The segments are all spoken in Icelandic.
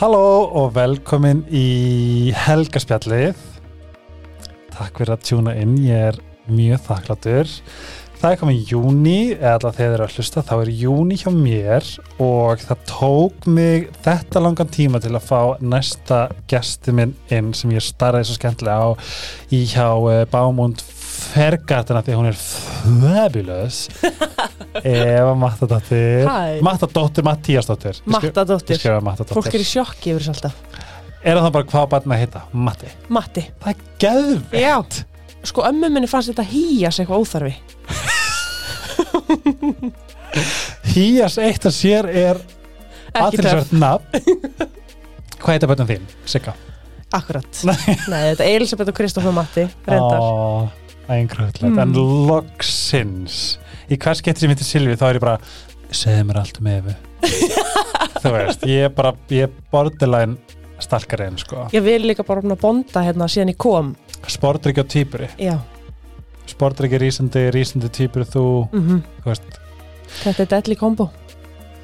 Halló og velkomin í helgaspjallið. Takk fyrir að tjúna inn, ég er mjög þakkláttur. Það er komin júni, eða þegar þið eru að hlusta, þá er júni hjá mér og það tók mig þetta langan tíma til að fá næsta gesti minn inn sem ég starraði svo skemmtilega á í hjá uh, Bámund Fergatina því hún er fabulous. Eva Mattadóttir. Mattadóttir, Mattíasdóttir. Mattadóttir. Fólk er í sjokki yfir þessu alltaf Er það bara hvað barn að heita? Matti. Matti Það er geðvegt. Já, sko ömmu minni fannst þetta hýjas eitthvað óþarfi Hías eitt að sér er aðtilsvært nafn. Hvað heita börnum þín? Sigga. akkurat Nei, þetta er Elisabeth og Kristoffer Matti Reyndar Ó, einhverjulegt. Mm. En loksins, í hvers getur sem heitir Silvi, þá er ég bara, segðu mér allt um Evu. Þú veist, ég er bara, ég er borderline stalkari einn, sko. Ég vil líka bara opna bonda hérna síðan ég kom Sportryggi og týpuri. Já, Sportryggi, rísandi, rísandi týpuri, þú, mm þú veist, þetta er deadly combo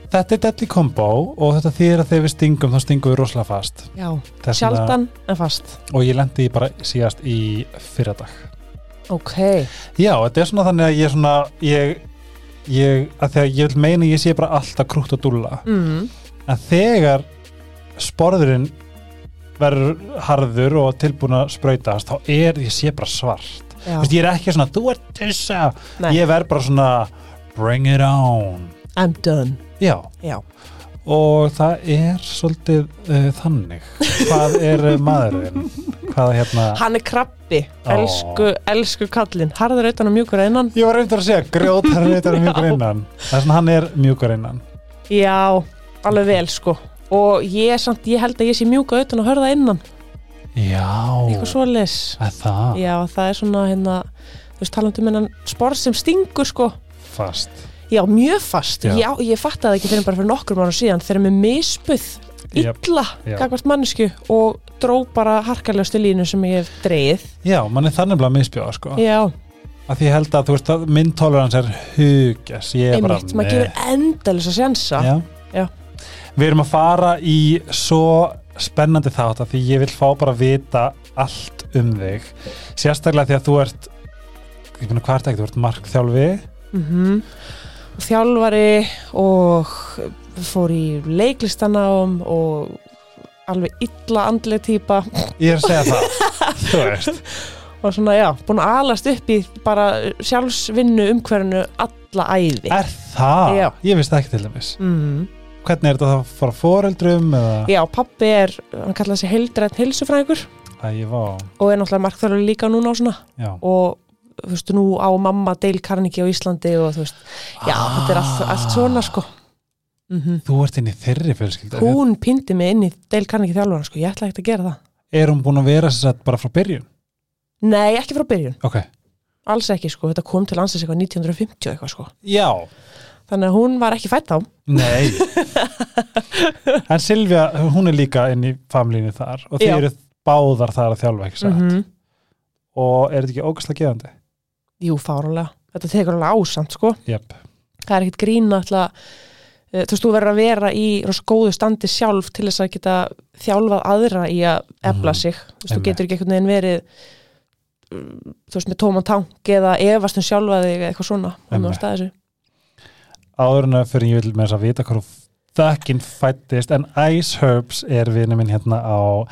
Þetta er deadly combo og þetta þýðir að þegar við stingum þá stingum við rosalega fast. Já, Þess vegna- sjaldan en fast Og ég lendi bara síðast í fyrradag. Ok, Já, þetta er svona þannig að ég svona, ég, ég, að því að ég vil meina ég sé bara alltaf krútt og dúlla. mm. En þegar sporðurinn verður harður og tilbúin að sprautast, þá er, ég sé bara svart. veist, ég er ekki svona, þú ert þessa. Ég verð bara svona, bring it on. I'm done Já, Já, og það er svolítið uh, þannig. Hvað er uh, maðurinn? Hvaða hérna? Hann er krabbi. Elsku, elsku kallinn. Harður og mjúkur að innan. Ég var reyndar að segja grjótar reyndar mjúkur innan. Það er svona hann er mjúkur innan. Já, alveg vel sko. Og ég, samt, ég held að ég sé mjúka utan og hörða innan. Já, Eitthvað svoleiðis. Er það? Já, það er svona hérna Þú veist, talandi um hennan sport sem stingur sko. Fast Já, mjög fast. Já. Já, ég fattaði ekki fyrir bara fyrir nokkrum ára síðan. Þegar með mispuð illa já. gagvart mannesku og dró bara harkalegstu línu sem ég hef dreigið já, mann er þannig að misbjóða sko. Já, að því held að þú veist að minn tolerans er hugjast ég er bara einmitt, maður gefur endalins að sjensa já. Já. við erum að fara í svo spennandi þátt að því ég vil fá bara að vita allt um þig. Sérstaklega því að þú ert ég finna hvað ert ekki, þú ert markþjálfi. Mm Þjálfari og fór í leiklistanám og alveg illa andleg típa Ég er að segja það. Þú veist og svona já, búin að alast upp í bara sjálfsvinnu umhverfinu alla æði Er það? Já. Ég veist það ekki til dæmis. Mm. Hvernig er þetta það fara fóreldrum eða? Já, pappi er, hann kallaði sig heildrætt heilsufræðingur. Æ, ég var og er náttúrulega markþjálfari líka núna á svona. Já, og þú veist, nú á mamma Dale Carnegie á Íslandi og þú veist, já, þetta er allt, allt svona sko. Mm Þú ert inn í þeirri fjölskyldu. Hún pindi mig inn í Dale Carnegie þjálfara sko, ég ætla ekki að gera það. Er hún búin að vera sér bara frá byrjun? Nei, ekki frá byrjun, Ok. Alls ekki sko þetta kom til landsins eitthvað 1950 eitthvað sko. Já. Þannig að hún var ekki fætt á Nei. En Silvia, hún er líka inn í famlínu þar og Já. eru báðar þar að þjálfa ekki satt? Mm og er þetta ekki ógæslega gefandi? Jú, fárulega, þetta tekur alveg ásamt sko. Jöp, það er ekkit grína alltaf þú veist, þú verður að vera í góðu standi sjálf til þess að geta þjálfað aðra í að efla Mhm. sig. Þú veist, þú getur ekki einhvern veginn verið mm, þú veist, með tóman tank eða efast um sjálfa þig eða eitthvað svona um Einmitt. að staða þessu áður en að fyrir ég vil með þess að vita hvað þú fucking fættist en Ice Herbs er vinur minn hérna á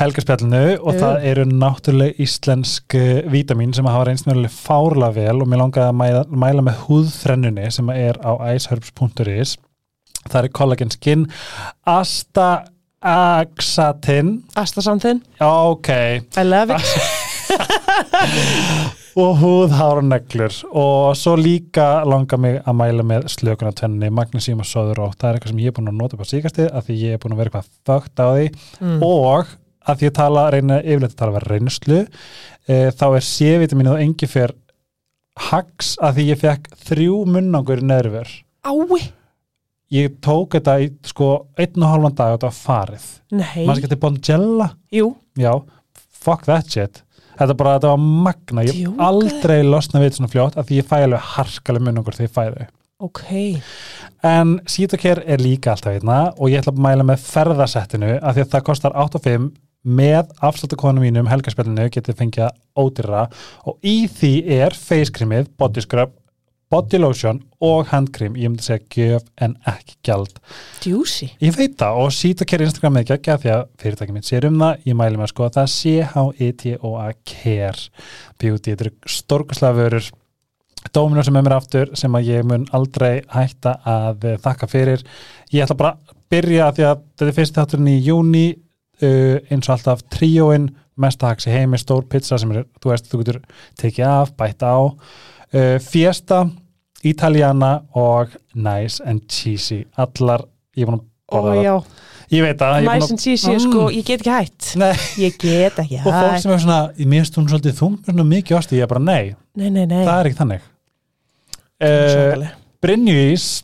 helgarspjallinu og Jú. það eru náttúrulega íslensk eh, vítamín sem hafa reynst mjög fárlega vel og mér langaði að mæla, mæla með húðþrennunni sem er á iceherbs.is það er collagen skin. Astaxatin Astasamþinn, ok. I love it. Og húðhárneglur. Og svo líka langar mig að mæla með slökunartönni, magnesíum og söður og það er eitthvað sem ég er búin að nota upp á síkastið að því ég er búin að vera eitthvað þögt á því. Mm. og að því ég tala, reyna yfirleitt að tala verið reynslu e, þá er C-vitaminnið og engi fyrr hags að því ég fekk þrjú munnangur í neðrifur Ái, ég tók þetta í sko einn og halvan dag og þetta var farið. Nei. Maður skætti Bonjella Jú, já, fuck that shit. Þetta bara, þetta var magna, ég hef aldrei losna við þetta svona fljótt af því ég fæ alveg harkaleg munnangur þegar ég fæ þau. Ok, En Sítokер er líka alltaf einna og ég ætla að mæla með ferðasettinu af því að það kostar 8 og 5 með afsláttakonu mínum helgarspillinu getið fengið það ódýrra. Og í því er face creamið, body scrub body lotion og handcream ég myndi segja gjöf en ekki gjald. Juicy Ég veit það og Sítokер Instagram er ekki því að fyrirtæki mitt sér um það. Ég mæli með að skoða það. C-H-I-T-O-A care. Beauty, þetta eru stórkoslega vörur. Dóminur sem er mér aftur sem að ég mun aldrei hætta að þakka fyrir. Ég ætla bara að byrja því að þetta er fyrst þátturinn í júni eins og alltaf tríóin mesta haks í heimi, stór pizza sem er, þú veist, þú getur tekið af, bætt á. Uh, Fiesta Italiana og Nice and Cheesy. Allar, ég er búin að borða já, það ég veit búin nice and cheesy, Mm. sko, ég get ekki hætt. Nei, Ég get ekki og fólk sem er svona, ég minnst hún svolítið þungt svona mikið ástu, ég er bara nei, Nei, nei, það er ekki þannig. Uh. Brynjúís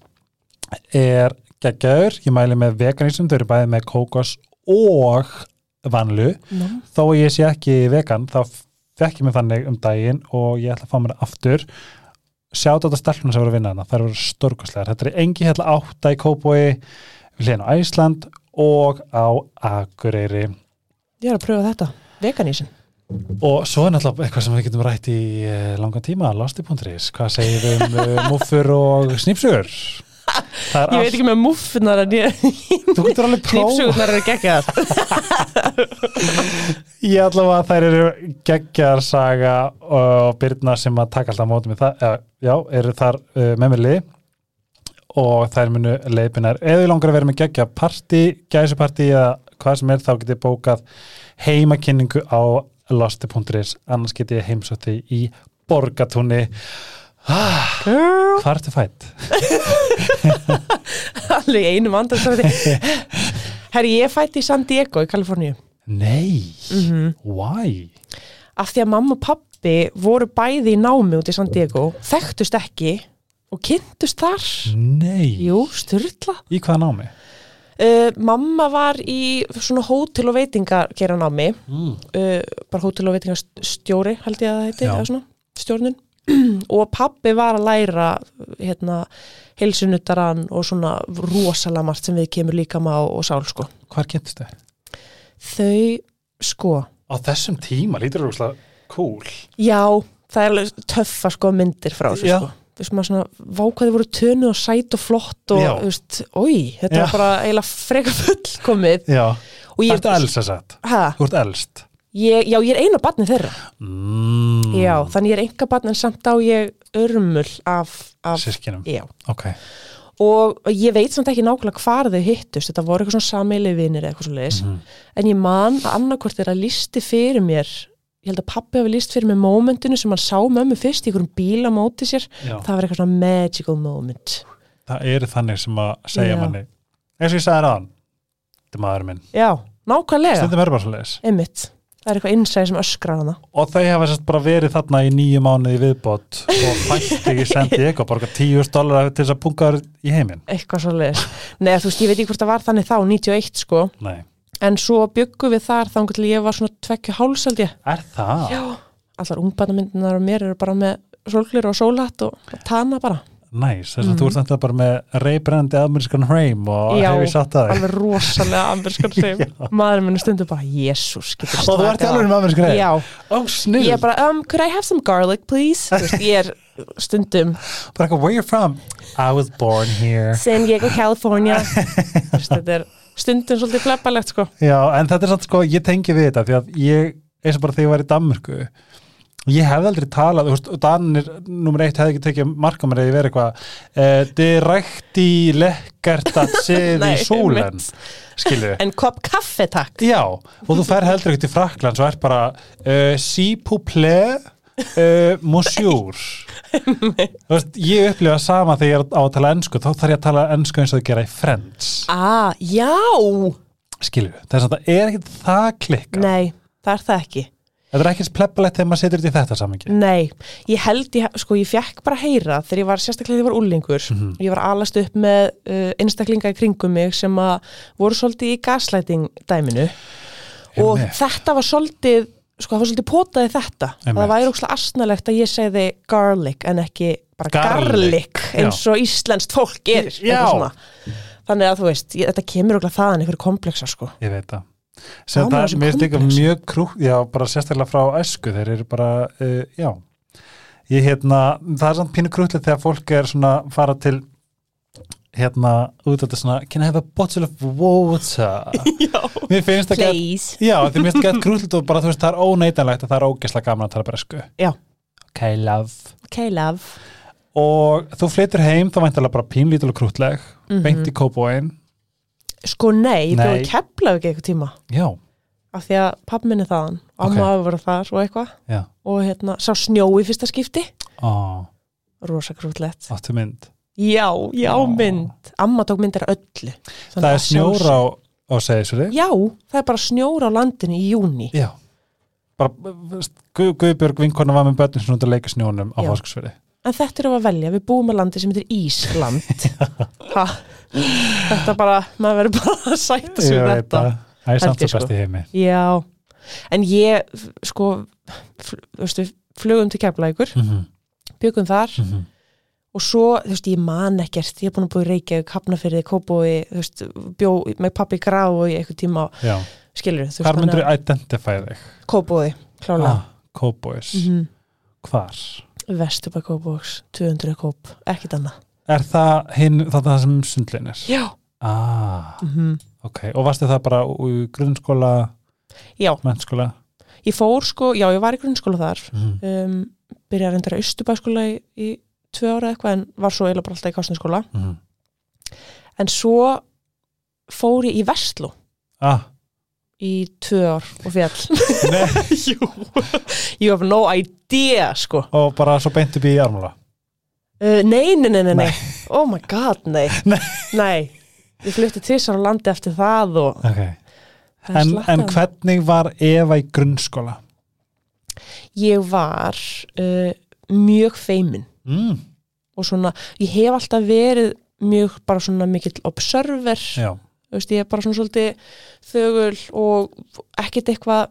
er geggjaður, ég mæli með veganism, þau eru bæði með kókos og vanlu Nú, þó ég sé ekki vegan þá fekk ég mig þannig um daginn og ég ætla að fá mér aftur. Sjátt á þetta stelpunum sem voru að vinna hana það eru stórkostlegar, þetta er engi hérna átta í Kópói, við hlýðin á Æsland og á Akureyri. Ég er að pröfa þetta, veganísin. Og svo er náttúrulega eitthvað sem við getum rætt í eh, langan tíma, losti.is hvað segir við um uh, muffur og er Ég veit ekki með muffinar en ég þú getur alveg prófa Knýpsugurnar eru geggjaðar Ég allavega þær eru geggjar saga og Byrna sem að taka alltaf á móti með það, já, eru þar uh, með mér lið. Og þær munu leipinar, ef þið langar að vera með geggja partí, gæsupartí eða hvað sem er þá getið bókað heimakynningu á losti.is annars getið ég heimsótt því í borgatúni ah, hvað ertu fætt? alveg einum andan Herri, ég fætti í San Diego í Kaliforníu. Nei, mm why? Af því að mamma og pappi voru bæði í námi út í San Diego þekktust ekki og kynntust þar. Nei, Jú, styrla í hvaða námi? uh, Mamma var í svona hótel og veitingar gera námi Mm. uh, bara hótel og veitingastjóri held ég að það heiti, stjórnun. Og pappi var að læra hérna, heilsunuttaran og svona rosalega margt sem við kemur líka má og sál sko. Hvar kynntist þau? Þau, sko Á þessum tíma lítur þú úrslega cool. já, það er alveg töffa sko myndir frá þessu sko Þú veist maður svona, vákvæði voru tönu og sæt og flott og, þú veist, oi, þetta Já. var bara eiginlega freka fullkomið Já, og elst að sagt? ha, Þú ert elst. Ég, já, ég er einu barni þeirra Mm. Já, þannig ég er enga barn en samt á ég örmul af, af Sískinum. já. Ok. og ég veit samt ekki nákvæmlega hvar þau hittust, þetta voru eitthvað svona sammeili vinir eða eitthvað svo leiðis, Mhm. en ég man að annarkvort er að listi fyrir mér ég held að pappi hafi list fyrir mér momentinu sem hann sá mömmu fyrst í einhverjum bíl á móti sér, Já. það var eitthvað svona magical moment Það eru þannig sem að segja Já. manni. Eins og ég sagði ráðan. Þetta er maður minn. Já, nákvæmlega, Stundum er bara svo leiðis. einmitt það er eitthvað innsæði sem öskrar hana Og þau hafa sérst bara verið þarna í nýju mánuði í viðbót og fætti í sendi ykkur borga 10 dólar til þess að punga þér í heiminn. eitthvað svo leiðis, neða þú veist, ég veit ekki hvort það var þannig þá, 91 sko, Nei. en svo byggum við þar þá til ég var svona tvekju hálsald ég Er það? Já, allar ungbarnamyndinar og mér eru bara með sólglir og sólatt og tana bara. Næs, þess að þú ert þetta bara með reybrennandi amerískan hreim og Já, ég satt að þig. Alveg rosalega amerískan hreim. Maðurinn minn stundum bara, jésús, getur Og þú ert alveg með amerískan hreim? Já, Ó, snill. ég er bara, um, could I have some garlic, please? Þú veist, ég er stundum Bara eitthvað, where you from? I was born here. San Diego, California. Þú veist, Þetta er stundum svolítið fleppalegt, sko. Já, en þetta er samt sko, ég tengi við þetta því að ég, eins og bara þegar ég var í Danmörku ég hefði aldrei talað, þú veist, og Danir nummer eitt hefði ekki tekið marka mér eða ég verið eitthvað eh, direkt í lekkert að séð í sólen skilu En kopp kaffe, takk. Já, og þú fer heldur ekki til Frakland svo er bara uh, si pouple uh, monsieur Þú veist, ég upplifa sama þegar ég er á að tala ennsku þá þarf ég að tala ennsku eins og þau gera í Friends Ah, já! skilu, þess að það er ekki það klikka Nei, það er það ekki. Þetta er ekki spleppalegt þegar maður setur þetta í þetta samingi. Nei, ég held, ég, sko, ég fekk bara heyra þegar ég var, sérstaklega þegar ég var úlingur Mhm. ég var alast upp með uh, einstaklinga í kringum mig sem að voru svolítið í gaslæting dæminu og Einmitt. þetta var svolítið sko, það var svolítið potaði þetta Einmitt. það væri ókslega asnalegt að ég segði garlic en ekki bara Garlic, garlic eins og íslenskt fólk svona. þannig að þú veist, ég, þetta kemur okkur þaðan einhverju kompleksa sko ég veit það sem það, þessu mér líka mjög krú já, bara sérstaklega frá æsku þeir eru bara, uh, já. Ég hérna, það er samt pínu krútlið þegar fólk er svona fara til hérna, út af þetta svona can I have a bottle of water? Já, please. Já, því mér finnst það gett krútlið og bara þú veist, það er óneitanlegt að það er ógeðslega gaman að tala bresku Já. ok, love. Ok, love. Og þú flyttur heim, þá væntalega bara pínlítul og krútleg Mhm. beint í kópóin Sko nei, ég bjóði ekki eitthvað tíma. Já, af því að pappi minni þaðan. Amma hafa verið þar og eitthvað. Já, og hérna, sá snjó í fyrsta skipti. Ó, rosa krútlegt áttu mynd? Já, já, Ó. mynd. Amma tók myndir öllu. Þannig það að er snjór á, á segisvili Já, það er bara snjór á landinu í júni Já. Bara, Guðbjörg vinkona var með börnum sem að leika snjónum á Já. En þetta er að velja, við búum að landi sem heitir Ísland. Ha, Þetta bara, maður verður bara að sætta sig veit þetta. það, er samt svo sko. best í heimi. Já, en ég sko, þú veist við flugum til Keflækur, mm -hmm. byggum þar. Mhm. og svo, þú veist, ég man ekkert. Ég er búin að búið í Reykjavík, Hafnafyrði, Kópói þú veist, bjó með pappi grá og í eitthvað tíma, Já, skilur þú hvar myndur þú identify þig? Kópói, klálega. Ah, Cowboys, mm hvar? Vesturbæk Kópóks, 200 kóp ekkert annað. Er það hinn, það, það sem sundlin er? Já, Ah, mm ok, og varstu það bara úr grunnskóla, já, mennskóla? ég fór sko já, ég var í grunnskóla þar. Mm. um, byrjaði að reynda Östubæskóla í, í tvö ára eitthvað en var svo eiginlega bara alltaf í kástinskóla Mm. en svo fór ég í Vestló Ah, í tvö ár og fjall. Nei, Jú, you have no idea sko. Og bara svo beint upp í armúla uh, nei, nei, nei, nei, nei, oh my god, nei. Nei. nei, ég flutti tvisar á landi eftir það og Ok, það en, en hvernig var Eva í grunnskóla? ég var uh, mjög feimin. Mm. og svona, ég hef alltaf verið mjög bara svona mikill observer. Já, veist, ég er bara svona svolítið þögul og ekkert eitthvað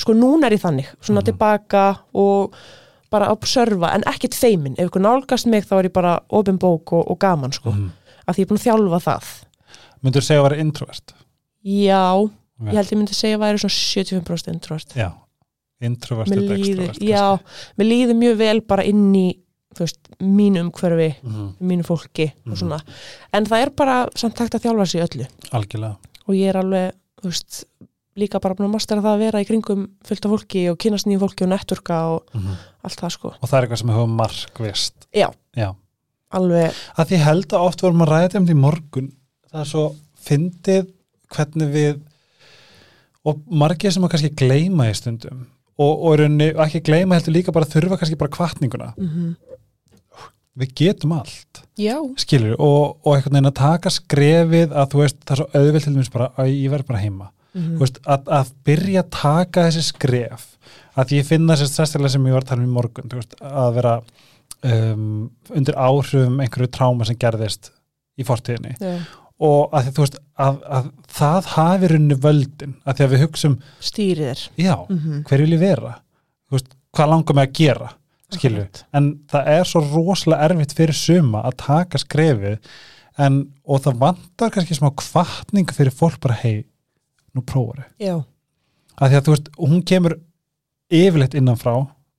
sko núna er ég þannig svona Mhm. tilbaka og bara observa en ekkert feimin ef ykkur nálgast mig þá er ég bara opin bók og, og gaman sko, mm. af því ég er búin að þjálfa það myndur þú segja að vera introvert? já, Ok. ég held ég myndi segja að væri svona 75% introvert Já, introvert líður, extrovert já, mér líður mjög vel bara inn í þú veist, mínu umhverfi mm mínu fólki Mhm. og svona. En það er bara samt hægt að þjálfa í öllu. Algjörlega. Og ég er alveg, þú veist líka bara búin að mastera það að vera í kringum fullt af fólki og kynast nýjum fólki og netturka og mm allt það sko. Og það er eitthvað sem hefur markvist Já. Já. alveg, Að því held að oft vorum að ræða um því morgun Það er svo fyndið hvernig við og margir sem að kannski gleyma í stundum og, og, og ekki gleyma heldur líka bara þurfa kannski bara kvartninguna mm Við getum allt. Já. Skilur, og, og einhvern veginn að taka skrefið að þú veist, það er svo auðvelt til dæmis bara að ég verð bara heima. Mm Þú veist, að, að byrja að taka þessi skref að ég finna þessi stressilega sem ég var að tala um í morgun veist, að vera um, undir áhrifum einhverju tráma sem gerðist í fortíðinni. Já. Og að veist, að, að það hafi runni völdin, að því að við hugsum stýrið er. Já, mm hver vil ég vera veist, hvað langar mig að gera skilju, en það er svo rosalega erfitt fyrir suma að taka skrefið en, og það vantar kannski smá kvartning fyrir fólk bara, hei, nú prófaru já, að því að þú veist, hún kemur yfirleitt innanfrá,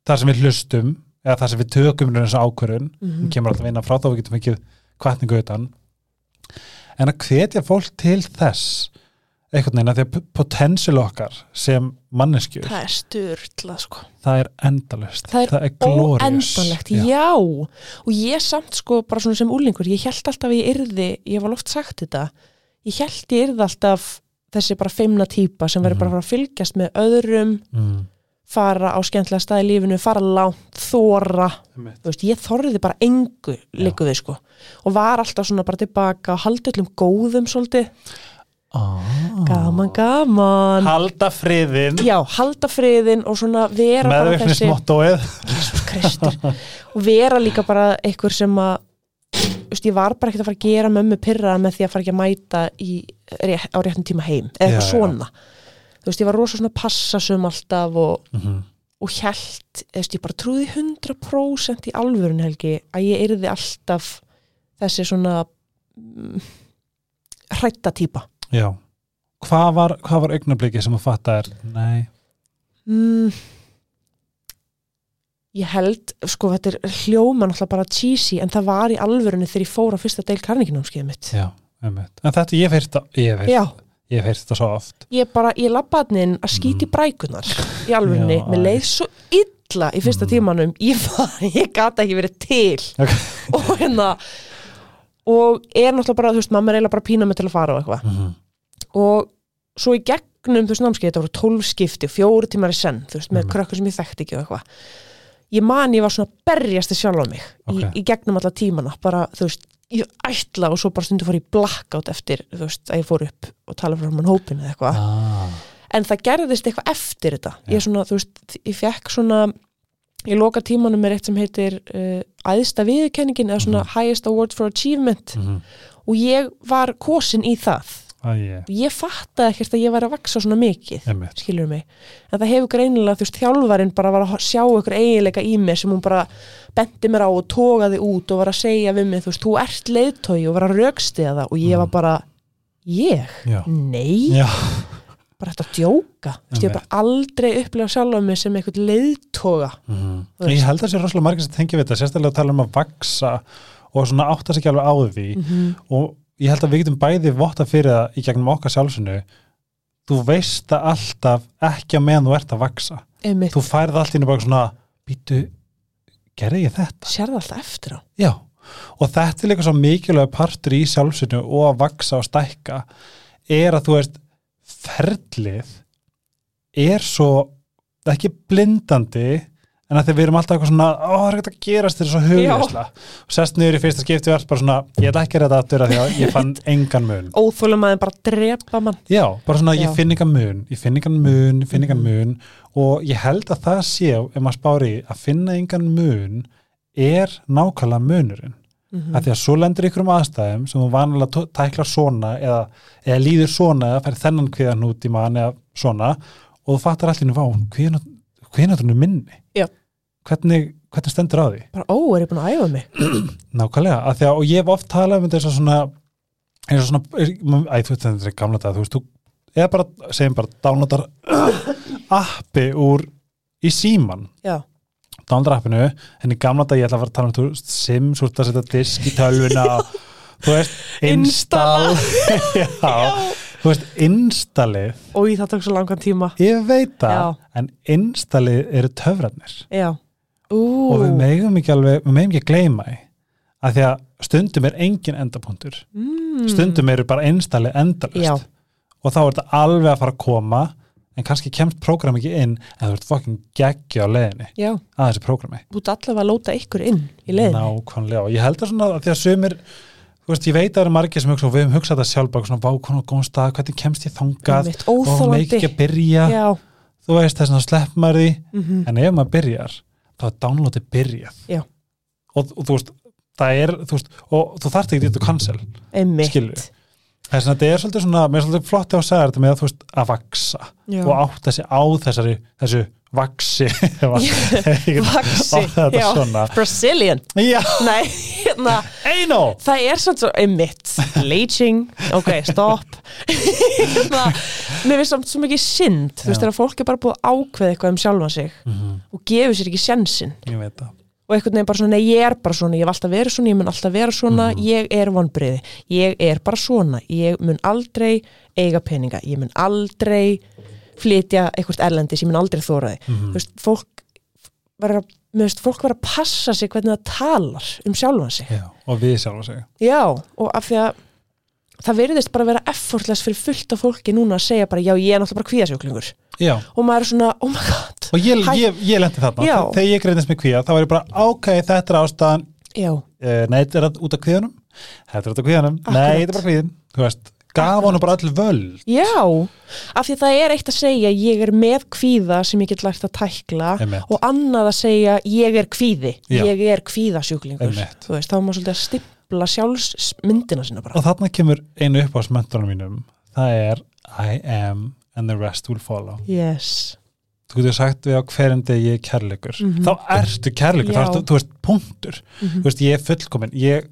þar sem við hlustum eða þar sem við tökum þessu ákvörðun mm hún kemur alltaf innanfrá þá við getum ekki kvartningu utan en að hvetja fólk til þess einhvern veginn að því að potensial okkar sem manneskjur það er styrla sko það er endalust, Það er glorious óendanlegt, já. og ég samt sko bara svona sem úlingur, ég held alltaf ég yrði, ég hef alveg oft sagt þetta ég held ég yrði alltaf þessi bara feimna típa sem verður Mhm. bara að fara að fylgjast með öðrum mm. Fara á skemmtilega stað í lífinu, fara langt þóra, veist, ég þorriði bara engu líku við sko. Og var alltaf svona bara tilbaka og haldi öllum góðum svolítið, ah. gaman, gaman. Halda friðin já, halda friðin og svona vera Jesus Kristur. Og vera líka bara einhver sem að veist, ég var bara ekkert að fara að gera mömmu pyrra með því að fara ekki að mæta í, á réttum tíma heim. Eða Já, eitthvað já. Þú veist, ég var rosa svona passasum alltaf og mm -hmm. og held, eða ég bara trúði 100% í alvörun Helgi að ég yrði alltaf þessi svona mm, hrætta típa. Já. Hvað var, hvað var augnabliki sem að fatta er? Nei, mm, ég held sko þetta er hljóma náttúrulega bara cheesy en það var í alvörunni þegar ég fór á fyrsta deil karninginámskeið mitt. Já, einmitt. En þetta, ég heyrt það- ég hef heyrt þetta svo oft ég bara, ég labbaði inn að skýti Mm. brækunar í Já, mér leið svo illa í fyrsta Mm. tímanum, ég, ég gata ekki verið til Ok. og hérna og er náttúrulega bara, þú veist, mamma er eiginlega bara að pína mig til að fara og eitthvað Mhm. og svo í gegnum, þú veist, námskeið þetta voru tólf skipti, fjóri tímar í senn þú veist, með Mhm. krökkur sem ég þekkti ekki og eitthvað ég man ég var svona berjasti sjálf á mig Ok. í, í gegnum alla tímana bara, þú veist, ég ætla og svo bara stundu fór ég blackout eftir, þú veist, að ég fór upp og tala frá mann hópinu eða eitthvað. Ah, en það gerðist eitthvað eftir þetta. Já. ég svona, þú veist, ég fekk svona ég loka tímanum með eitt sem heitir uh, æðsta viðurkenningin eða svona highest award for achievement. Mhm. og ég var kosin í það að ég, fattaði ekkert að ég væri að vaksa svona mikið einmitt. skilur mig, en það hefur greinilega þú veist, þjálfarinn bara var að sjá ykkur eiginleika í mér sem hún bara bendi mér á og tógaði út og var að segja við mig, þú veist, þú ert leiðtói og var að rökstiða það og ég var Mm. bara ég? já, Nei, já, bara þetta að djóka. Þú veist, ég hef bara aldrei upplegað sjálf mig sem eitthvað leiðtóga veist. ég held að það sé rosalega margir sem tengi við þetta sérstaklega að tala um að vaksa og svona átta sig ekki alveg á því -hmm. og ég held að við getum bæði votta fyrir það í gegnum okkar sjálfsinu þú veist það alltaf ekki að meðan þú ert að vaksa einmitt, þú færð allt í einu bara svona býtu, gerði ég þetta? sérði alltaf eftir á? Já, og þetta er líka svo mikilvæg partur í sjálfsinu og að vaksa og stækka er að þú veist ferlið er svo ekki blindandi en að því við erum alltaf eitthvað svona ó, það er ekkert að gerast er svo hugleysla og sest niður í fyrsta skipti og ert bara svona ég ætla ekki að þetta aftur af því að ég fann engan mun. Óþólum að bara drepa mann. Já, bara svona Já. ég finn engan mun ég finn engan mun, ég finn engan mun. Og ég held að það sé, ef maður spári í, að finna engan mun er nákvæmlega munurinn. Mm af því að svo lendur ykkur um aðstæðum sem þú vanlega tó- tæklar svona eða, eða líður svona eða færi þennan kviðan og er Já. hvernig, hvernig stendur á því? Bara, ó, er ég búin að æfa mig? Nákvæmlega, því að og ég hef oft talað um eins og svona eins og svona, æ, þú veist þetta er gamla dag þú veist, þú, eða bara, segjum bara downloadar appi úr í síman já, downloadar appinu, en í gamla dag ég ætla að fara að tala um þú veist, þú veist að setja disk í tölvuna þú veist, install já, þú veist, installið. Og í það tók svo langan tíma. Ég veit það, Já. en installið eru töfrarnir. Já, ú og við megum ekki alveg, við megum ekki að gleyma því að því að stundum er engin endapunktur. Mm. stundum eru bara einstæli endalust og þá er þetta alveg að fara að koma en kannski kemst prógram ekki inn en þú ert fucking geggja á leiðinni já, að þessi prógrami þú ert allavega að lóta ykkur inn í leiðinni. Nákvæmlega. Og ég held að svona að því að sumir þú veist, ég veit að það eru margir sem hugsa og við höfum hugsað þetta sjálf bara svona vákon og góðum stað, hvernig kemst ég Einmitt, og maður óþólandi ekki að byrja. Já, þú veist þess að slepp maður því. Mm en ef maður byrjar, þá er downloadi byrjað Já. og, og þú veist það er, þú veist, og þú þarft ekki þetta cancel Skilurðu? þess að þetta er svolítið svona, mér er svolítið flott að segja þetta með að þú veist að vaksa já. og átta sig á þessari, þessu vaksi þetta já. svona. Brazilian. Já, nei, hérna eino! það er svona svo einmitt bleaching, ok, stopp. Hérna, mér finnst samt svo mikið synd, þú veist, Já. þegar fólk er bara búið að ákveða eitthvað um sjálfan sig og gefur sér ekki það. Og einhvern veginn bara svona, nei, ég er bara svona ég hef alltaf verið svona, ég mun alltaf vera svona Mhm. ég er vonbriði, ég er bara svona ég mun aldrei eiga peninga ég mun aldrei flytja eitthvað erlendis, ég mun aldrei þóra þið Mhm. þú veist, fólk verður að veist, fólk verður að passa sig hvernig það talar um sjálfan sig. Já, og við sjálf að segja já, og af því að það veriðist bara að vera effortless fyrir fullt af fólki núna að segja bara, já, ég er náttúrulega bara kvíðasjóklingur já, og maður er svona, oh my god. Og ég, ég, ég lendi þarna. Já. þegar ég greitist með kvíða, þá var ég bara ok, þetta er ástæðan, uh, nei, þetta er út af kvíðanum þetta er út af kvíðanum, nei, Akkurat. þetta er bara kvíðin þú veist, gaf honum bara öll völd Já, af því það er eitt að segja ég er með kvíða sem ég get lært að tækla Einmitt. og annað að segja ég er kvíði, Já. ég er kvíðasjúklingur Einmitt. þú veist, þá er maður svolítið að stimpla sjálfsmyndina sína bara og þarna kemur einu upp á smöntunum mínum það er I am and the rest will follow Yes, þú getur sagt við á hverjum degi ég er kærleikur Mhm. þá ertu kærleikur, þá Já. ertu, þú veist, punktur Mhm. þú veist, ég er fullkomin ég,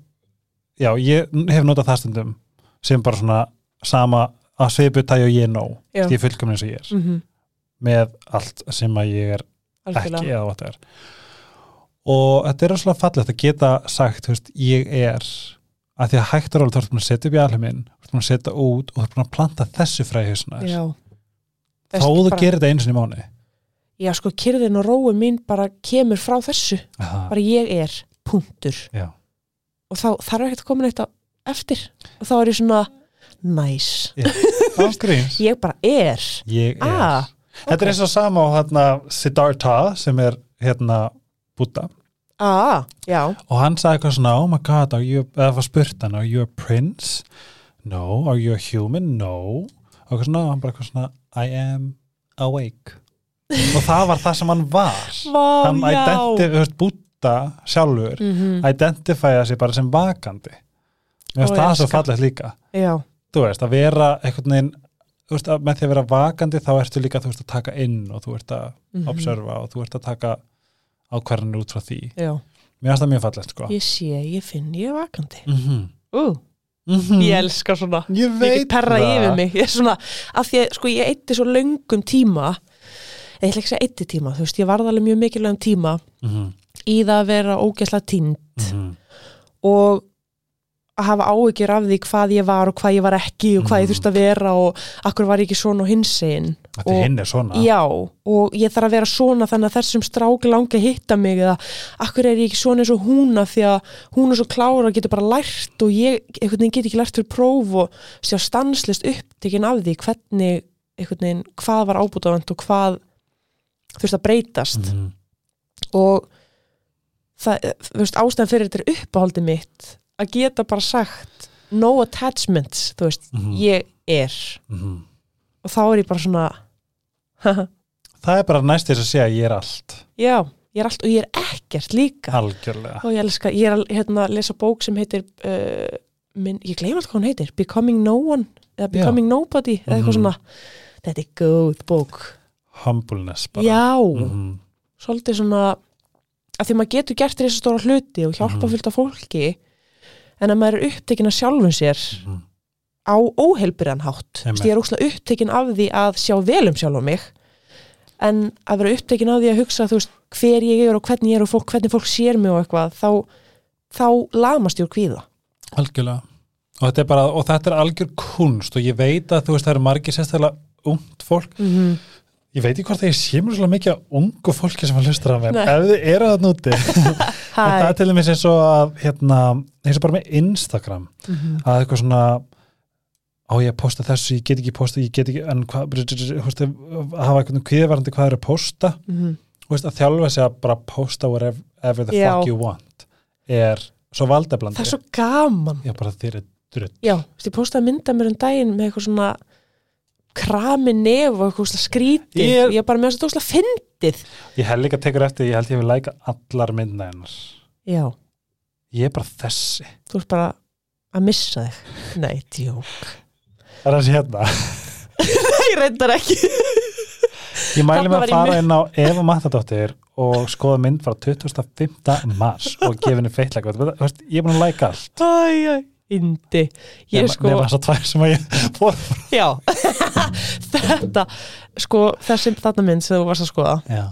já, ég hef notað það stundum sem bara svona sama að svipu tægi og ég er nóg ég er fullkomin eins og ég er. Mhm. með allt sem að ég er ekki Algjörlega. eða what er og þetta er rosalega fallegt að geta sagt, veist, ég er að því að hægt og rólega þú ert búin að setja upp í alheiminn þú ert búin að setja út og þú ert búin að planta þessu fræðhusna Já. þá þú bara, gerir þetta einu sinni í mánu Já, sko, kyrðin og rói mín bara kemur frá þessu. Aha, bara ég er punktur. Já, og þá þarf ekki að koma neitt á eftir. Og þá er ég svona næs, ángríns ég bara er. Ég er. Ah, þetta er eins og sama á hérna Siddhartha sem er hérna Buddha. Ah, og hann sagði eitthvað svona, oh my god you, eða var spurt hann, are you a prince? no, are you a human? no. Og eitthvað svona, hann bara eitthvað svona I am awake. Og það var það sem hann var. Vá, hann já. identif, þú veist, Buddha sjálfur mm identifæða sig bara sem vakandi mér finnst það ég svo fallegt líka. Já, þú veist, að vera einhvern veginn þú veist, að með því að vera vakandi þá ertu líka, þú veist, að taka inn og þú ert að mhm, observa og þú ert að taka ákvarðanir út frá því. Já. Mér finnst það mjög fallegt, sko. Ég sé, ég finn, ég er vakandi. Mm -hmm. uh, Mm Ég elska svona. Ég Ég veit yfir mig. Ég er svona, af því að sko ég eitti svo löngum tíma ég ætla ekki að segja eitti tíma, þú veist, ég varð alveg mjög mikilvægum tíma mm -hmm. í það að vera ógæsla tínd Mm og að hafa áhyggjur af því hvað ég var og hvað ég var ekki og hvað ég Mhm. þurfti að vera og akkur var ég ekki svona og hinsegin þetta Og- hinn er svona Já, og ég þarf að vera svona þannig að þessum strák langi hitta mig eða akkur er ég ekki svona eins og húna því að hún er svo klára og getur bara lært og ég einhvern veginn get ekki lært fyrir próf og sjá stanslist upptekinn af því hvernig, einhvern veginn, hvað var ábútafand og hvað þurfti að breytast Mhm. og það, veist, ástæðan fyrir þetta er uppáhaldi mitt að geta bara sagt no attachments, þú veist, Mhm. ég er Mhm. og þá er ég bara svona það er bara næst þess að segja ég er allt já, ég er allt og ég er ekkert líka algjörlega og ég elska, ég er að hérna, lesa bók sem heitir uh, minn, ég gleyma alltaf hvað hún heitir Becoming No One eða Becoming Nobody eða eitthvað Mhm. svona þetta er góð bók humbleness bara já, Mhm. svolítið svona að því maður getur gert þess stóra hluti og hjálpa Mhm. fullt af fólki en að maður er upptekinn af sjálfum sér Mhm. á óheilbyrjan hátt Einmitt. Þess, ég er óslega upptekinn af því að sjá vel um sjálf mig en að vera upptekinn af því að hugsa veist, hver ég er og hvernig ég er og fólk, hvernig fólk sér mig og eitthvað þá, þá lamast ég úr kvíða algjörlega og þetta, er bara, og þetta er algjör kunst og ég veit að þú veist það eru margir sérstaklega ungt fólk mm -hmm. Ég veit ekki hvort að ég sé mér svolítið mikið að ungu fólki sem að hlustra að mér, ef þið eru að núti það er til dæmis eins og að hérna, eins og bara með Instagram. Mhm. að eitthvað svona á ég að posta þessu, ég get ekki posta ég get ekki, en hvað hafa eitthvað kviðvarandi hvað er að posta. Mhm. þú veist, að þjálfa sig að bara posta whatever ever the Já. fuck you want er svo valdeblandi það er svo gaman. Já, bara er já, þú veist, ég postaði mynda mér um daginn með eitthvað svona krami nef og skrítið. Ég- ég, er bara með þess að tókslega fyndið. Ég held líka að tekur eftir, ég held ég vil læka allar mynda hennar. Já, ég er bara þessi. Þú ert bara að missa þig. Nei, djók. Er það hérna? Nei, reyndar ekki. Ég mæli var að fara inn á Eva Matadóttir og skoða mynd frá 25. mars og gefa henni feitlega ég er búin að læka allt. Æj, æj, indi ég nema, sko, nema þess að tvær sem að ég fór já. Þetta, sko, þessi þarna mynd sem þú varst að skoða, já,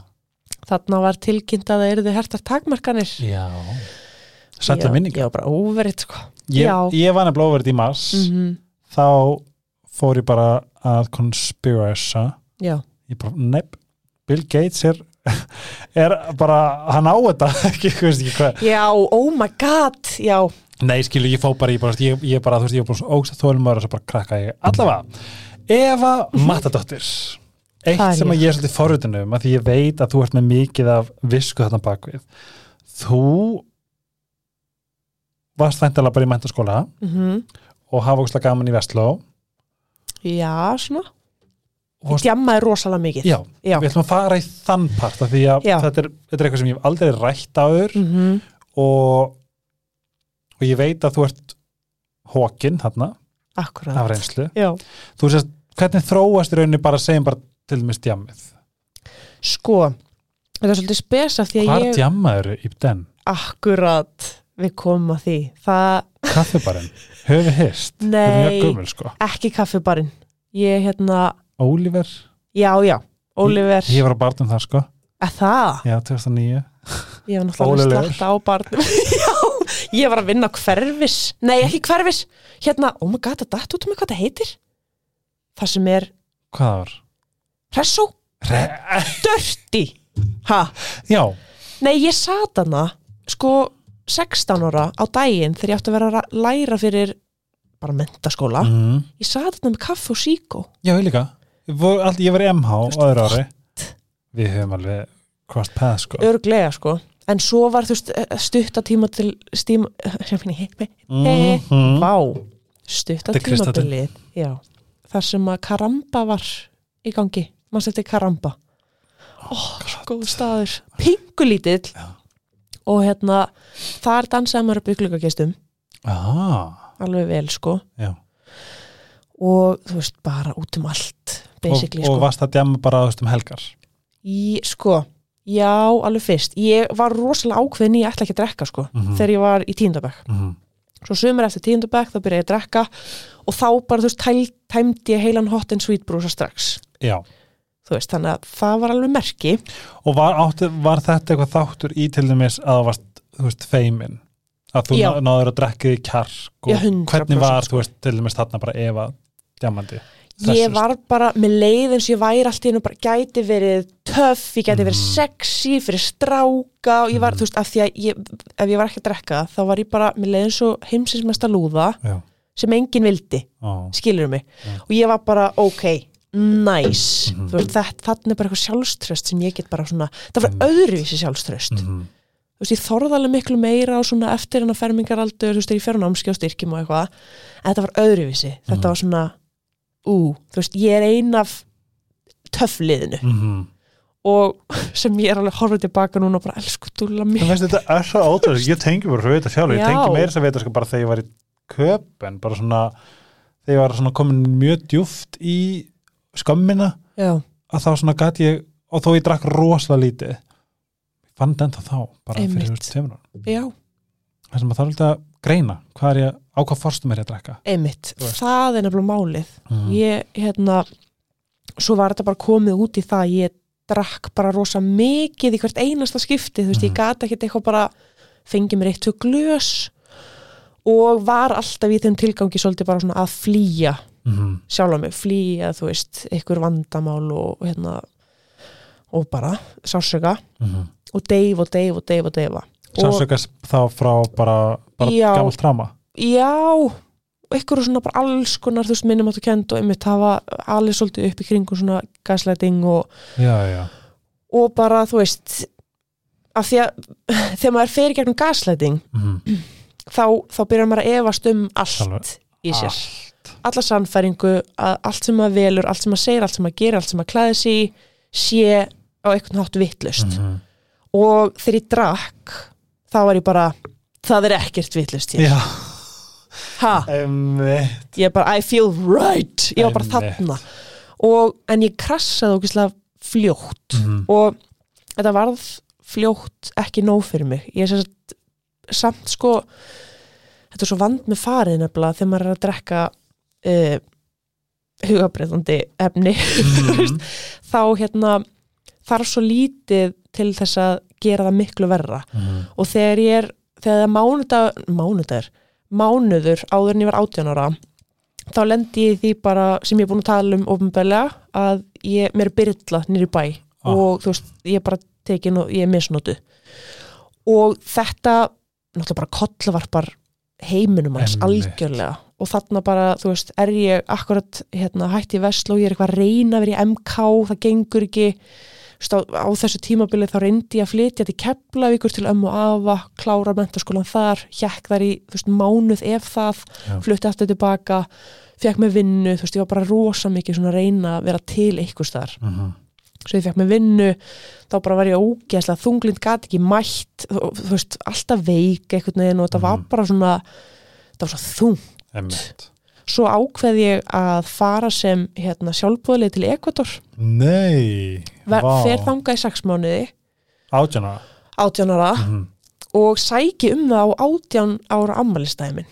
þarna var tilkynnt að það eru þið hertar takmarkanir. Já. sætla minning já, bara óverið, sko. Ég, ég var nefnilega óverið í mars. Mm þá fór ég bara að conspirasa já, ég bara, nepp Bill Gates er, er bara, hann á þetta. Ekki, ég veist ekki hvað. Já, oh my god já, Nei, skilu, ég fó bara, ég bara, ég, ég bara, þú veist, ég var bara svo ógst að þólumar og svo bara krakka ég. Allavega, Eva Matadóttir, eitt er sem að ég. er svolítið forröðinu um, að því ég veit að þú ert með mikið af visku þarna bakvið. Þú varst væntalega bara í mentaskóla mm og hafa ógstlega gaman í Vestló. já, svona ég djammaði rosalega mikið Já, já. við ætlum að fara í þann part því að þetta er, þetta er eitthvað sem ég hef aldrei rætt áður Mm og, og ég veit að þú ert hókin þarna akkurat af reynslu. sést, hvernig þróast í rauninni bara segjum bara til dæmis djamið Sko, þetta er svolítið spes af því að Hvar ég í den? akkurat við komum að því það Kaffibarinn? Við hist? Nei. Gömul, sko. ekki kaffibarinn ég hérna, Oliver? já já Oliver, Ég var á barnum þar, sko. að það Já, 2009. ég var náttúrulega að slakta á barnum ég var að vinna hverfis. Nei ekki hverfis, hérna oh my god, það datt út um mig hvað það heitir. Það sem er Hvað var? Hressó, Re Já, nei ég sat hana sko 16 ára á daginn þegar ég átti að vera að ra- læra fyrir bara mentaskóla mm. ég sat hana með kaffi og síkó já, ég líka. Ég var, ég var MH á öðru ári. Við höfum alveg crossed paths, sko. örglega sko en svo var þú veist stuttatíma til stíma Mhm. vá. Stutta Þetta er Kristallinn. tímabilið já, þar sem að Karamba var í gangi, maður setti Karamba? Oh, svo góð staður. Pingulítill og hérna þar dansaði maður upp yklugagestum Ah, alveg vel sko. Já. og þú veist bara út um allt Og, og sko. varst að djamma bara um helgar? í, sko, já alveg fyrst ég var rosalega ákveðin í að ætla ekki að drekka sko Mhm. þegar ég var í tíndabæk Mm. svo sumir eftir tíundabæk þá byrja ég að drekka og þá bara þú veist tæl, tæmdi ég heilan hot and sweet brúsa strax Já. þú veist þannig að það var alveg merki Og var, átti, var þetta eitthvað þáttur í til dæmis að þú varst, þú veist, feimin? Að þú Já. ná- náður að drekka í kjark og Já, 100% hvernig var, sko. þú veist, til dæmis þarna bara Eva djamandi? Ég var bara með leið eins og ég væri allt í hennu bara gæti verið töff, ég gæti verið Mhm. sexy fyrir stráka og ég var, Mhm. þú veist, af því að ég, ef ég var ekki að drekka þá var ég bara með leið eins og heimsins mesta lúða Já. sem enginn vildi Ó, skilur mig Já. og ég var bara ok, nice Mhm. þú veist, þetta, þarna er bara eitthvað sjálfströst sem ég get bara svona, það var Einmitt. öðruvísi sjálfströst mhm. þú veist, ég þorði alveg miklu meira á svona eftir en að fermingaraldur, þú veist, þegar ég fer á námski á styrkjum og eitthvað, en þetta var öðruvísi þetta Mhm. var svona, ú þú veist, ég er ein af töffliðinu Mhm. og sem ég er alveg horfið tilbaka núna og bara, elsku dúlla Þú mér veist, þetta er svo ótrúlega, ég tengi bara við þetta sjálf, ég Já. tengi meira þess að veita sko bara þegar ég var í köpen, bara svona þegar ég var svona komin mjög djúft í skömmina já, að þá svona gat ég og þó ég drakk rosalega lítið ég fann þetta þá, bara fyrir Einmitt. veist, tveimur það sem að það er alltaf greina hvað er ég, á hvað forstum er ég að drakka einmitt það er nefnilega málið mm. ég, hérna svo var þetta bara komið út í það ég drakk bara rosa mikið í hvert einasta skipti, þú veist, ég Mhm. gata ekkert eitthvað bara fengið mér eitt glös og var alltaf í þeim tilgangi svolítið bara svona að flýja mm. sjálfa mig, flýja, þú veist einhver vandamál og, hérna og bara sársöka Mm. og deyf og deyf og deyf og deyfa og Sánsökast þá frá bara, bara Já. gamalt tráma já eitthvað svona bara alls konar þú veist minnum áttu kend og einmitt hafa alveg svolítið upp í kringum svona gaslighting og og bara þú veist af því að þegar maður fer í gegnum gaslighting mm. þá, þá byrjar maður að efast um allt Sjálfur. í sér, allt alla sannfæringu að allt sem maður velur, allt sem maður segir, allt sem maður gerir allt sem maður klæði sig í, sé á einhvern hátt vittlust mm. og þegar ég drakk þá var ég bara, það er ekkert vittlust hér, emmitt ég bara I feel right, ég var bara þarna. Og, en ég krassaði ógislega fljótt. Mm. og þetta varð fljótt ekki nóg fyrir mig. Ég er sem sagt samt sko þetta er svo vand með farið nefnilega þegar maður er að drekka uh, hugabreðandi efni. Mm. þá hérna þarf svo lítið til þess að gera það miklu verra. Mm. og þegar ég er þegar það mánudag, mánudagur mánuður áður en ég var 18 ára þá lendi ég því bara sem ég er búin að tala um ofinbælega að ég, mér er byrla nýri bæ Ah. og þú veist, ég er bara tekin og ég er misnótu og þetta náttúrulega bara kollavarpar heiminum hans algjörlega. Og þarna bara, þú veist, er ég akkurat hérna, hætti í Vestló, ég er eitthvað að reyna vera í MK, það gengur ekki á, þessu tímabili þá reyndi ég að flytja til Keflavíkur til ömmu afa, klára mentaskólan þar, hjekk þar í veist, mánuð ef það, flutti aftur tilbaka, fekk með vinnu, þú veist, ég var bara rosa mikið svona að reyna að vera til einhvers þar. Mm. Svo ég fekk með vinnu, þá bara var ég ógeðslega þunglind, gat ekki mætt, þú, veist, alltaf veik einhvern veginn og þetta var Mhm. bara svona, þetta var svo þung. emmitt svo ákveð ég að fara sem hérna, sjálfbúðlega til Ekvator Nei, fer þanga í sex mánuði. Átjana átjánara mm. og sæki um það á átján ára ammælistæmin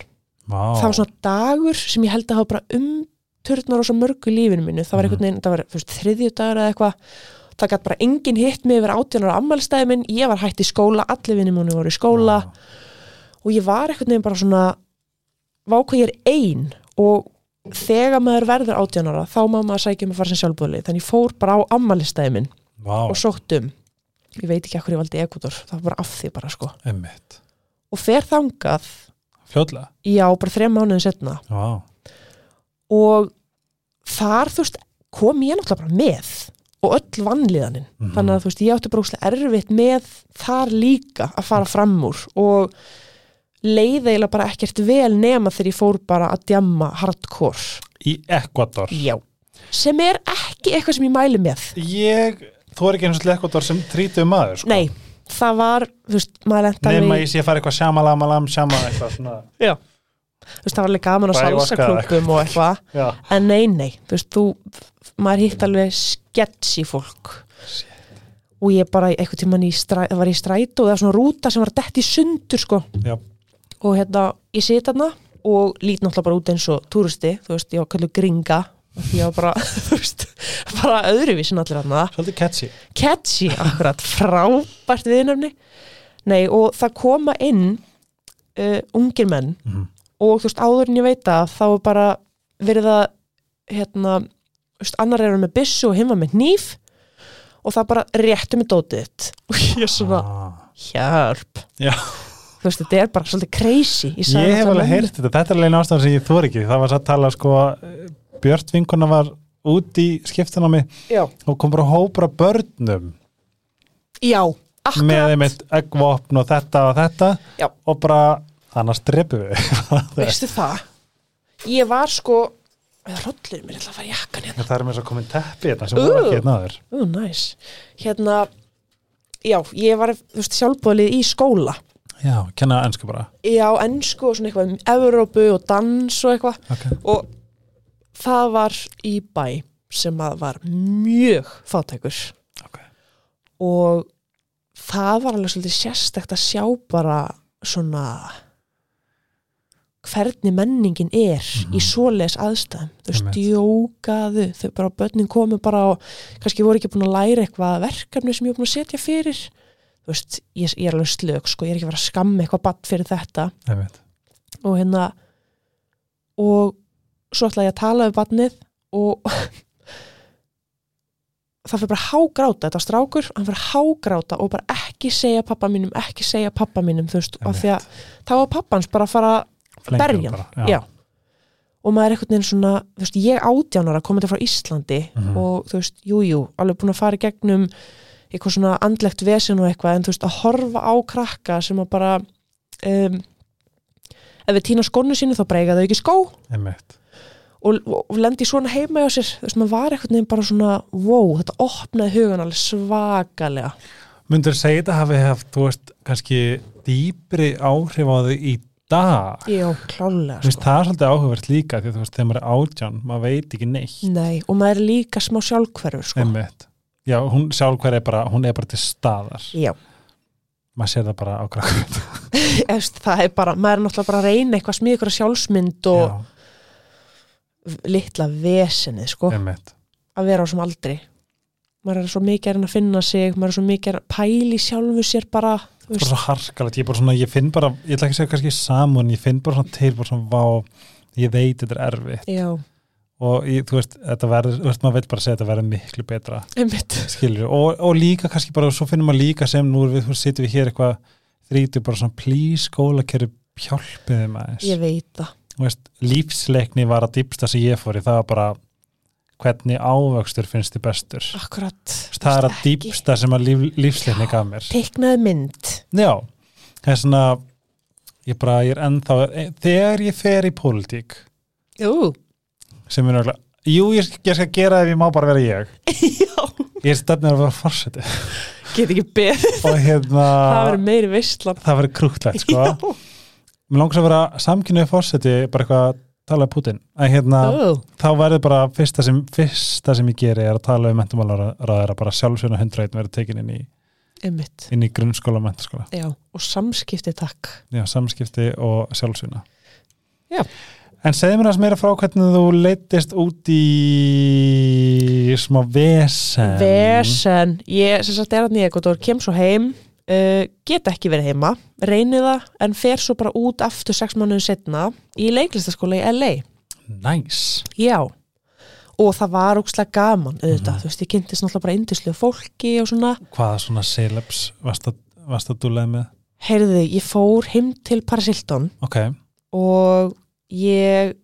Vá. Það var svona dagur sem ég held að hafa bara umturnar á svo mörgu lífinu mínu. Það var einhvern veginn, það var þriðju dagur eða eitthvað. Það gæti bara enginn hitt mig yfir átjánar ammælstæði minn, ég var hætt í skóla allir vinnum múnu voru í skóla. Vá. og ég var einhvern veginn bara svona vákvað ég er ein og þegar maður verður átjánara þá má maður sækja um að fara sem sjálfbúðli þannig ég fór bara á ammælistæði minn Vá, og sótt um. Ég veit ekki hvað ég valdi Ekvator, það var bara af því bara sko. Emmitt og fer þangað, Fljóðlega já, bara þrejum mánuðin setna Vá, og þar þú veist kom ég náttúrulega bara með. Og öll vannliðanin Mhm. þannig að þú veist ég átti bara úrslega erfitt með þar líka að fara fram úr. Og leiði eiginlega bara ekkert vel nema þegar ég fór bara að djamma hardcore. Í Ekvator já. Sem er ekki eitthvað sem ég mæli með. Ég, þú er ekki eins og til Ekvator sem þrítuð maður sko. nei, það var þú veist, maður lenda Nefn að ég sé að fara eitthvað sjamalamalam sjama eitthvað svona. Já. þú veist, það var alveg gaman á eða salsaklúpum og eitthvað. Já, en nei, nei, þú veist, þú maður hitt alveg sketchy fólk. Og ég bara eitthvað tíman í stræ, var í strætó og það var svona rúta sem var dett í sundur sko. Já, og hérna, ég siti þarna og lít náttúrulega bara út eins og túristi þú veist, ég var kallu gringa því var bara, þú veist, bara öðruvísin allir þarna, svolítið catchy catchy akkurat, frábært viðnefni nei, og það koma inn uh, ungir menn Mhm. og þú veist, áður en ég veit að þá er bara verið að hérna, þú veist, annar er með byssu og hinn var með hníf og það bara réttu með dótið og ég er svona, ah. hjálp Já. Þú veist, þetta er bara svolítið crazy Ég sagði hef alveg heyrt þetta, þetta er alveg ástæðan sem ég þór ekki það var satt að tala sko Björt vinkona var út í skiptunámi já, og kom bara hópur af börnum já, með akkurat einmitt eggvopn og þetta og þetta Já. og bara annars drepu við veistu það ég var sko rollir mér, ég ætla að fara jakkan hérna það er með svo komin teppi þetta sem voru Uh. ekki hérna áður Ú, næs. Hérna, já, ég var sjálfbúðlið í skóla. Já, kenna ennsku bara Já, ennsku og svona eitthvað um Evrópu og dans og eitthvað. okay. Og það var í bæ sem að var mjög fátækur. Ok. Og það var alveg svolítið sérstækt að sjá bara svona hvernig menningin er í svoleiðis aðstæðum þú veist, Einmitt. jókaðu þau bara börnin komu bara og kannski voru ekki búin að læra eitthvað verkefni sem ég er búin að setja fyrir þú veist, ég, ég er alveg slög sko, ég er ekki að vera að skamma eitthvað batt fyrir þetta. Og hérna og svo ætla ég að tala við batnið og það fyrir bara hágráta þetta strákur, hann fyrir hágráta og bara ekki segja pappa mínum, ekki segja pappa mínum þú veist, af því að þá var pappans bara að fara Flengjum berjan bara, já. og maður er einhvern veginn svona þú veist, ég átjánar að koma til frá Íslandi Mhm. og þú veist, jú, jú, alveg búin að fara í gegnum eitthvað svona andlegt vesen og eitthvað en þú veist, að horfa á krakka sem að bara um, ef við týna skónu sínu þá breyga þau ekki skó Einmitt. og, og, lendi svona heima hjá sér þú veist, maður var einhvern veginn bara svona wow, þetta opnaði hugan alveg svakalega Mundur segja þetta hafi haft, þú veist, kannski dýpri áhrif á þau í dag já, klálega veist, sko. það er svolítið áhugavert líka því þú veist, þegar maður er átján, maður veit ekki neitt Nei, og maður er líka smá sjálfhverfur sko. Einmitt. Já, hún sjálf hver er bara, hún er bara til staðar. Já, maður sér það bara á krakkum það er bara, maður er náttúrulega bara að reyna eitthvað smíð ykkur sjálfsmynd og litla vesenið sko, einmitt. Að vera á sem aldri. Maður er svo mikið reyna að finna sig maður er svo mikið að pæli sjálfu sér bara þú bara veist, svo harkalegt, ég bara svona, ég finn bara ég ætla ekki að segja kannski saman, ég finn bara svona til bara svona vá, ég veit þetta er erfitt. Já, og ég, þú veist, þetta verður, maður veit bara segja þetta verður miklu betra, og, og líka kannski bara, svo finnum maður líka sem nú við, sittum við hér eitthvað þrítu bara svona, please, skólakerri hjálpiði maður, ég veit það, veist, lífsleikni var að dýpsta sem ég fór í, það var bara hvernig ávöxtur finnst þið bestur. Akkurat. Það er að dýpsta sem að líf, lífsleikni gaf mér. teiknaði mynd. Já, það er svona ég bara, ég er ennþá þegar ég fer í pólitík Jú, sem er náttúrulega Jú, ég, skal gera ef ég má bara vera ég. Já, Ég stefnir að vera fórseti get ekki beð og hérna það verður meiri veistlan það verður krútlegt sko. Mér langar að vera samkynniði fórseti bara eitthvað tala um Putin að hérna, oh. þá verður bara fyrsta sem, fyrsta sem ég geri er að tala um mentamálaráðara bara sjálfsveina 101 verður tekin inn í, einmitt. inn í grunnskóla og mentaskóla Já, og samskipti takk. Já, samskipti og sjálfsveina Já. En segðu mér að meira frá hvernig þú leittist út í smá vesen. Vesen, ég sem sagt er að nýja og kem svo heim uh, get ekki verið heima, reyni það en fer svo bara út aftur sex mánuðin setna í leiklistaskóla í LA Næs Já, og það var ókslega gaman auðvitað, Mhm. þú veist, ég kynntist náttúrulega bara indislega fólki og svona. Hvaða svona celebs varst að, dúlega með? Heyrðu, ég fór heim til Paris Hilton Ok, og ég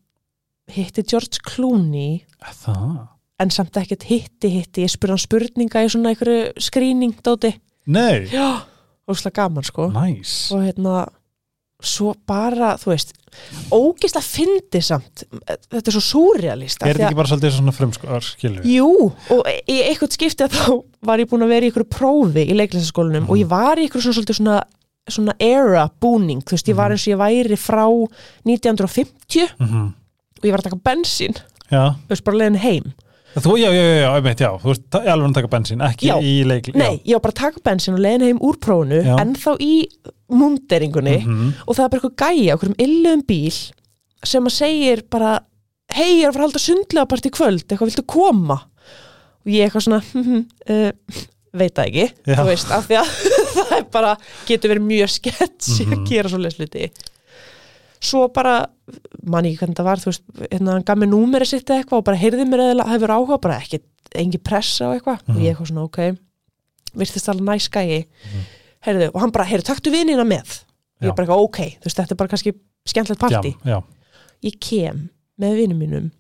hitti George Clooney það? en samt ekkert hitti hitti, ég spurði hann spurninga í svona einhverju skrýning dóti Nei, Já, óslega gaman sko. Næs og hérna svo bara, þú veist ógislega fyndi samt. Þetta er svo súrealista Er þetta ekki bara svolítið svona frumskólar, skilur við? Jú, og í eitthvað skipti að þá var ég búin að vera í ykkur prófi í leiklæsaskólanum og ég var í ykkur svona svolítið svona svona era búning, þú veist, ég var eins og ég væri frá 1950 Mm og ég var að taka bensín. Já, þú veist, bara leiðin heim. Þú, já, já, já, já, einmitt, já. Þú ta- í alveg að taka bensín, ekki Já. í leik Nei, ég var bara að taka bensín og leiðin heim úr prófunu en þá í munderingunni mm og það er bara eitthvað gæja okkur um illum bíl sem að segir bara hei, ég er að fara að halda sundlega part í kvöld eitthvað viltu koma? Og ég eitthvað svona uh, veit það ekki, Já. þú veist, af því að það er bara, getur verið mjög skets Mhm. að gera svo lesluti svo bara man ekki hvernig það var, þú veist, hérna hann gaf mér númeri sitt eitthvað og bara heyrði mér eða hefur áhuga, bara ekki, engi pressa og eitthvað og Mhm. ég eitthvað svona, ok virtist alveg næs gæi Mhm. heyrðu, og hann bara, heyrðu, taktu vinina með ég Já. er bara eitthvað, ok, þú veist, þetta er bara kannski skemmtilegt partí, Já, já, ég kem með vinum mínum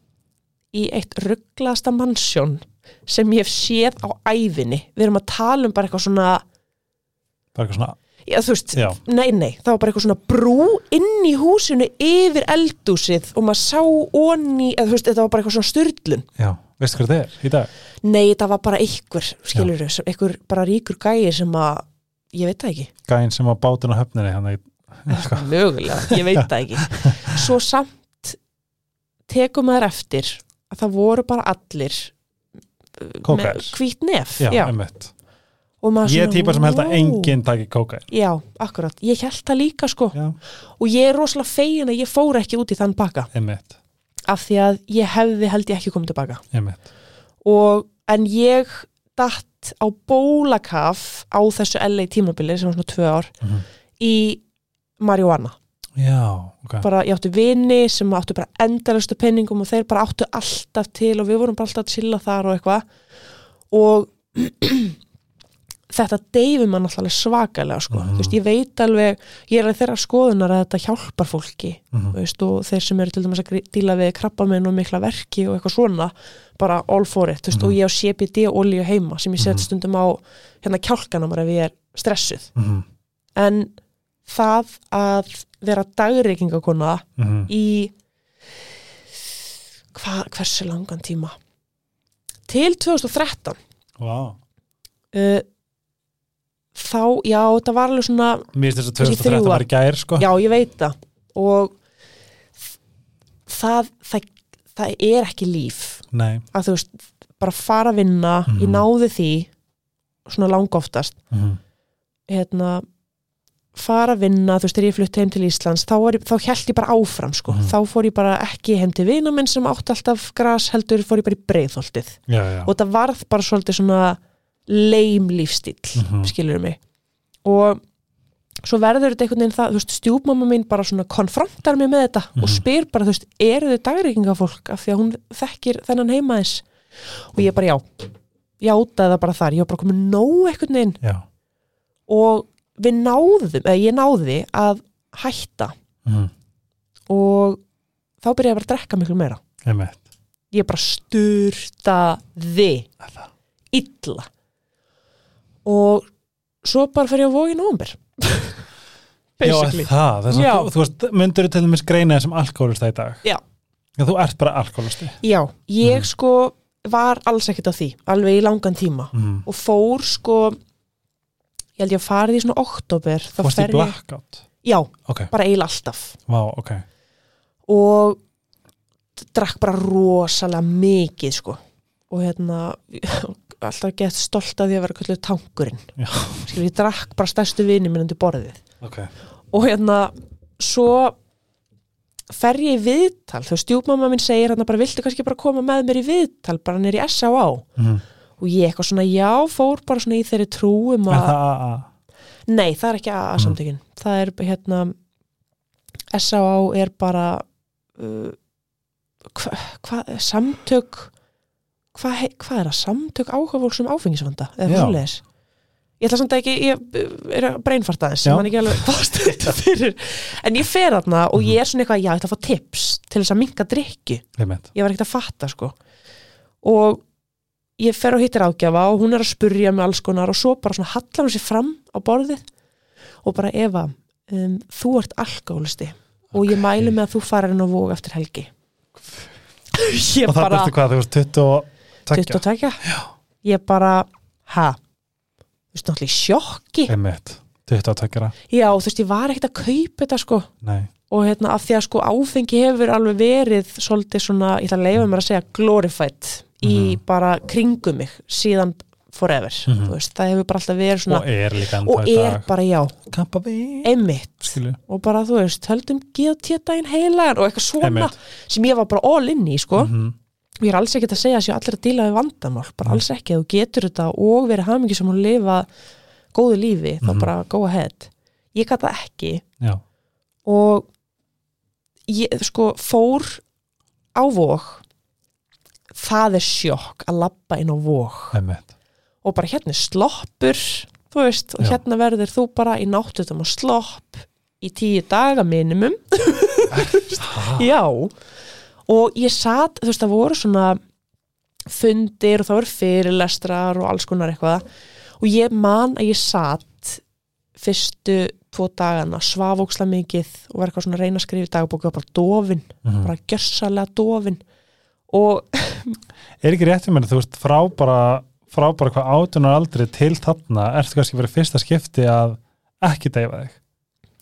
í eitt rugglaðasta mansjón sem ég hef séð á ævinni við erum að tala um bara eitthvað svona bara eitthvað svona já, þú veist, Já, nei, nei, það var bara eitthvað svona brú inn í húsinu yfir eldúsið og maður sá onni, eða þú veist, þetta var bara eitthvað svona styrlun já, veistu hvað þetta er í dag? nei, það var bara einhver, skilur þau einhver bara ríkur gæi sem að ég veit það ekki. Gæinn sem á bátinn á höfninni hann eitthvað. mögulega, ég veit það ekki. Svo samt tekum maður eftir að það voru bara allir Kókaðir. með hvít nef Já, já. einmitt Ég er svona, típa sem held að enginn taki kókain já, akkurat, ég held það líka sko. Já, og ég er rosalega fegin að ég fór ekki út í þann baka einmitt, af því að ég hefði held ég ekki komið tilbaka. Einmitt. Og en ég datt á bólakaf á þessu LA tímabili sem var svona tvö ár Mhm. í marihuana. Já, ok. Bara, ég átti vini sem áttu bara endalastu penningum og þeir bara áttu alltaf til og við vorum bara alltaf að chilla þar og eitthvað. Og þetta mann alltaf alveg svakalega sko. Mhm. þú veist, ég veit alveg ég er að þeirra skoðunar að þetta hjálpar fólki Mhm. þú veist, og þeir sem eru til dæmis að díla við krabbamenn og mikla verki og eitthvað svona bara all for it, veist, Mhm. og ég á CBD olíu heima sem ég set Mhm. stundum á hérna kjálkana mér ef ég er stressuð Mhm, en það að vera dagreikingakona mhm. í hva, hversu langan tíma til 2013 Vá uh, þá, já, þetta var alveg svona Mér finnst þess að Kannski 2013 þrjú var í gær sko. Já, ég veit það. Og það, það, það er ekki líf Nei. að þú veist, bara fara að vinna ég Mhm. náði því svona langoftast. Mhm, hérna fara að vinna, þú veist, þegar ég flutti heim til Íslands þá, ég- þá held ég bara áfram sko. Mhm. þá fór ég bara ekki heim til vina minn sem átti alltaf gras, heldur fór ég bara í breiðholtið. Og það varð bara svolítið svona leim lífstíl, Mhm. skilur mig. Og svo verður þetta einhvern veginn það, þú veist, stjúpmamma mín bara svona konfrontar mig með þetta og Mhm. spyr bara, þú veist, eru þau dagreikingafólk af því að hún þekkir þennan heima þess og ég bara já. Játaði það bara þar, ég var bara komið nóg einhvern veginn. Já. Og við náðum, eða ég náði að hætta. Mhm, og þá byrjaði ég bara að drekka miklu meira. Einmitt. Ég bara sturtaði illa og svo bara fer ég á vógin óumber Já, það, þess að Já. þú, þú veist, myndur til dæmis greina þessum alkoholista í dag? Já. Já, þú ert bara alkoholisti já, ég Mhm. sko var alls ekkert á því, alveg í langan tíma. Mm. og fór sko ég held ég að farið í svona oktober þá Fórst í blackout? Já, Ok, bara eiginlega alltaf. Vá, ok. Og drakk bara rosalega mikið sko. Og hérna alltaf gett stolt af því að vera kallið tankurinn Já. skilur, ég drakk bara stærstu vini minn undir borðið ok, og hérna svo fer ég í viðtal þú stjúpmamma minn segir hérna bara viltu kannski bara koma með mér í viðtal bara nýr í S.A.A. mm. og ég eitthvað svona já, fór bara svona í þeirri trú um er að, það nei það er ekki AA samtökin, það er hérna S.A.A. er bara uh, hvað hva, samtök hvað hva er það, samtök áhuga fólks um áfengisvanda, eða Já. fórleis ég ætla samt að ekki, ég er að breinfarta þess, ég man ekki alveg hvað þetta fyrir, en ég fer þarna og ég er svona eitthvað, já, ég ætla að fá tips til þess að minka drikki, ég var ekkert að fatta sko, og ég fer og hittir ágjafa og hún er að spurja með alls konar og svo bara svona hallar hún sér fram á borðið og bara Eva, um, þú ert alkoholisti og ég mælu með að þú farir inn á vóg eftir helgi. Ég og það bara bestu hvað, þú veist 22 22 ég bara, ha? Þú veist náttúrulega sjokki. Einmitt, 22 já, þú veist, ég var ekkert að kaupa þetta sko. Nei, og hérna af því að sko áfengi hefur alveg verið svolítið svona, ég ætla að leifa mér að segja glorified í Mhm. bara kringum mig síðan forever Mhm. þú veist, það hefur bara alltaf verið svona og er líka og ennþá í er dag. bara já, skilu, og bara þú veist, höldum GT-daginn heilagan og eitthvað svona Einmitt. sem ég var bara all in í sko. Mhm. Og ég er alls ekkert að segja að séu allir að díla við vandamál bara Mhm. alls ekki, ef þú getur þetta og verið hamingi sem hún lifa góðu lífi þá Mhm. bara go ahead. Ég það ekki. Já, og ég sko fór á vóg það er sjokk að labba inn á einmitt. Og bara hérna sloppur þú veist, og Já. hérna verður þú bara í náttutum og slopp í tíu daga minimum. Já og ég satt, þú veist, það voru svona fundir og það voru fyrirlestrar og alls konar eitthvað. Og ég man að ég satt fyrstu tvo dagana svafóksla mikið og var eitthvað svona að reyna að skrifa í dagbóku og bara dofin, Mhm. bara gjössalega dofin. Og er ekki rétt fyrir mér, þú veist, frá bara frá bara hvað átunar aldrei til þarna ertu kannski verið fyrsta skipti að ekki deyfa þig?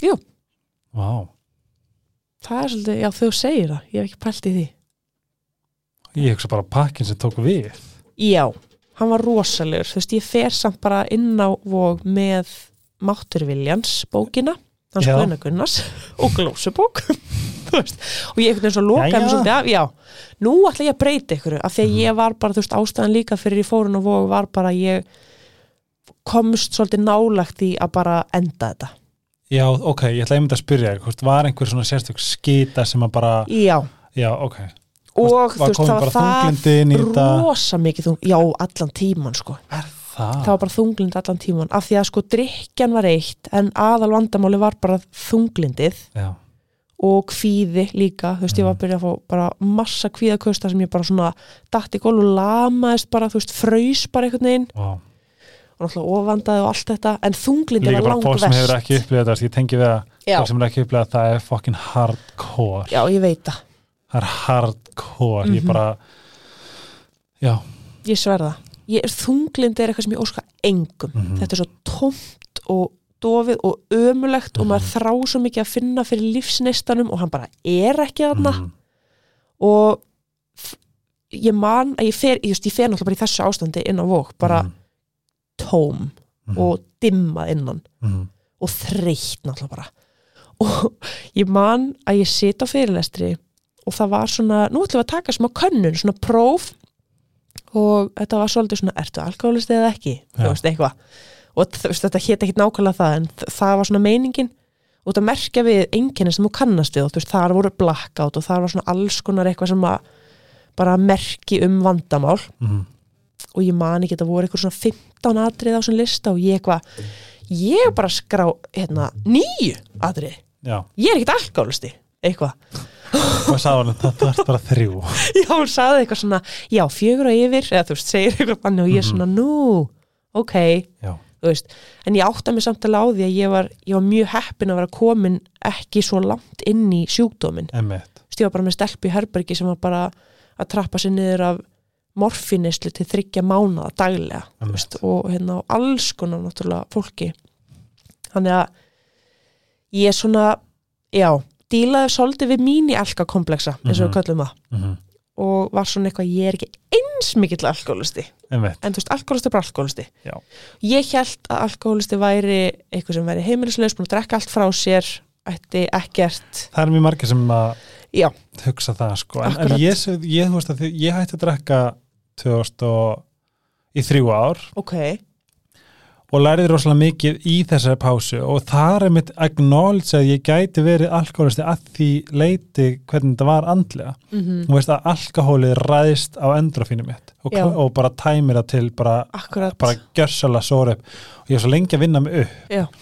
Jú. Vá, það er svolítið, já þau segir það ég hef ekki pælt í því. Ég hugsa bara pakkin sem tók við. Já, hann var rosalegur. Þú veist, ég fer samt bara inn á vog með Máttur Viljans bókina, hans Já. Guðna Gunnars og glósubók. Og ég einhvern veginn svo lokaði mér svolítið af, já, nú ætla ég að breyta ykkur af því að Mhm. ég var bara, þú veist, ástæðan líka fyrir ég fórun á vog var bara ég komst svolítið nálagt í að bara enda þetta Já, ok, ég ætla einmitt að spyrja hvort var einhver svona sérstök skita sem að bara, Já, já, ok. Og þú veist, það var það rosa mikið þung, já, allan tíman sko. Er það? það var bara þunglind allan tíman af því að sko drikjan var eitt en aðal vandamáli var bara þunglindið Já, og kvíði líka, þú veist ég var að byrja að fá bara massa kvíðakösta sem ég bara svona datt í gól og lamaðist bara, þú veist, fraus bara einhvern veginn. Vá og náttúrulega ofandaði og allt þetta en þunglindið Líka var bara langt fólk sem hefur ekki upplifað þetta, ég tengi við að fólk sem hefur ekki upplifað það er fucking hardcore. Já, ég veit það, Það er hardcore, ég Mhm. bara Já, ég sverða ég er er eitthvað sem ég óska engum. Mhm. þetta er svo tómt og dofið og ömulegt og maður Mhm. þrá svo mikið að finna fyrir lífsneistanum og hann bara er ekki þarna. Mm, og ég man að ég fer, ég, just, ég fer náttúrulega bara í þessu ástandi inn á vók, bara mm, tóm mm, og dimmað innan mm, og þreytt náttúrulega bara. Og ég man að ég sit á fyrirlestri og það var svona, nú ætlum við að taka smá könnun, svona próf og þetta var svolítið svona, ertu alkoholist eða ekki, þú veist eitthvað. Og veist, þetta hétt ekki nákvæmlega það en það var svona meiningin. Og þetta merkja við einkenni sem þú kannast við og þú veist, þar voru blackout og þar var svona alls konar eitthvað sem að bara merki um vandamál. Mm, og ég man ekki, þetta voru eitthvað svona 15 atrið á svona lista og ég eitthvað ég er bara að skrá hérna, nýju atrið, Já, ég er ekkert alkoholisti eitthvað, og sagði hann það það er bara þrjú. Já, hún saði eitthvað svona já, fjögur og yfir, eða þú veist, segir eitthvað þannig og ég er svona, nú, ok. Já, þú veist, en ég átta mig samt á því að ég var, ég var mjög heppin að vera komin ekki svo langt inn í sjúkdómin emmitt Þú veist, ég var bara með stelpu í herbergi sem var bara að trappa sér niður af morfinislu til þryggja mánuða daglega veist, og hérna á alls konar náttúrulega fólki. Þannig að ég er svona já, dílaði svolítið við mín í alkakompleksa eins og Mhm. við köllum það. Mm og var svona eitthvað, ég er ekki eins mikill alkoholisti, en þú veist, alkoholisti er bara alkoholisti Já. ég held að alkoholisti væri eitthvað sem væri heimilisleus, búin að drekka allt frá sér ætti ekkert. Það er mjög margir sem að já, hugsa það sko. En, en ég, ég, veist ég hætti að drekka 2000 og í þrjú ár. Ok, og læriði rosalega mikið í þessari pásu. Og það er mitt acknowledge að ég gæti verið alkoholisti að því leiti hvernig þetta var andlega. Mm þú veist að alkohólið ræðist á endrofínu mitt. Og, og bara tæmir það til bara, bara gjörsalega sóra upp. Og ég er svo lengi að vinna mig upp.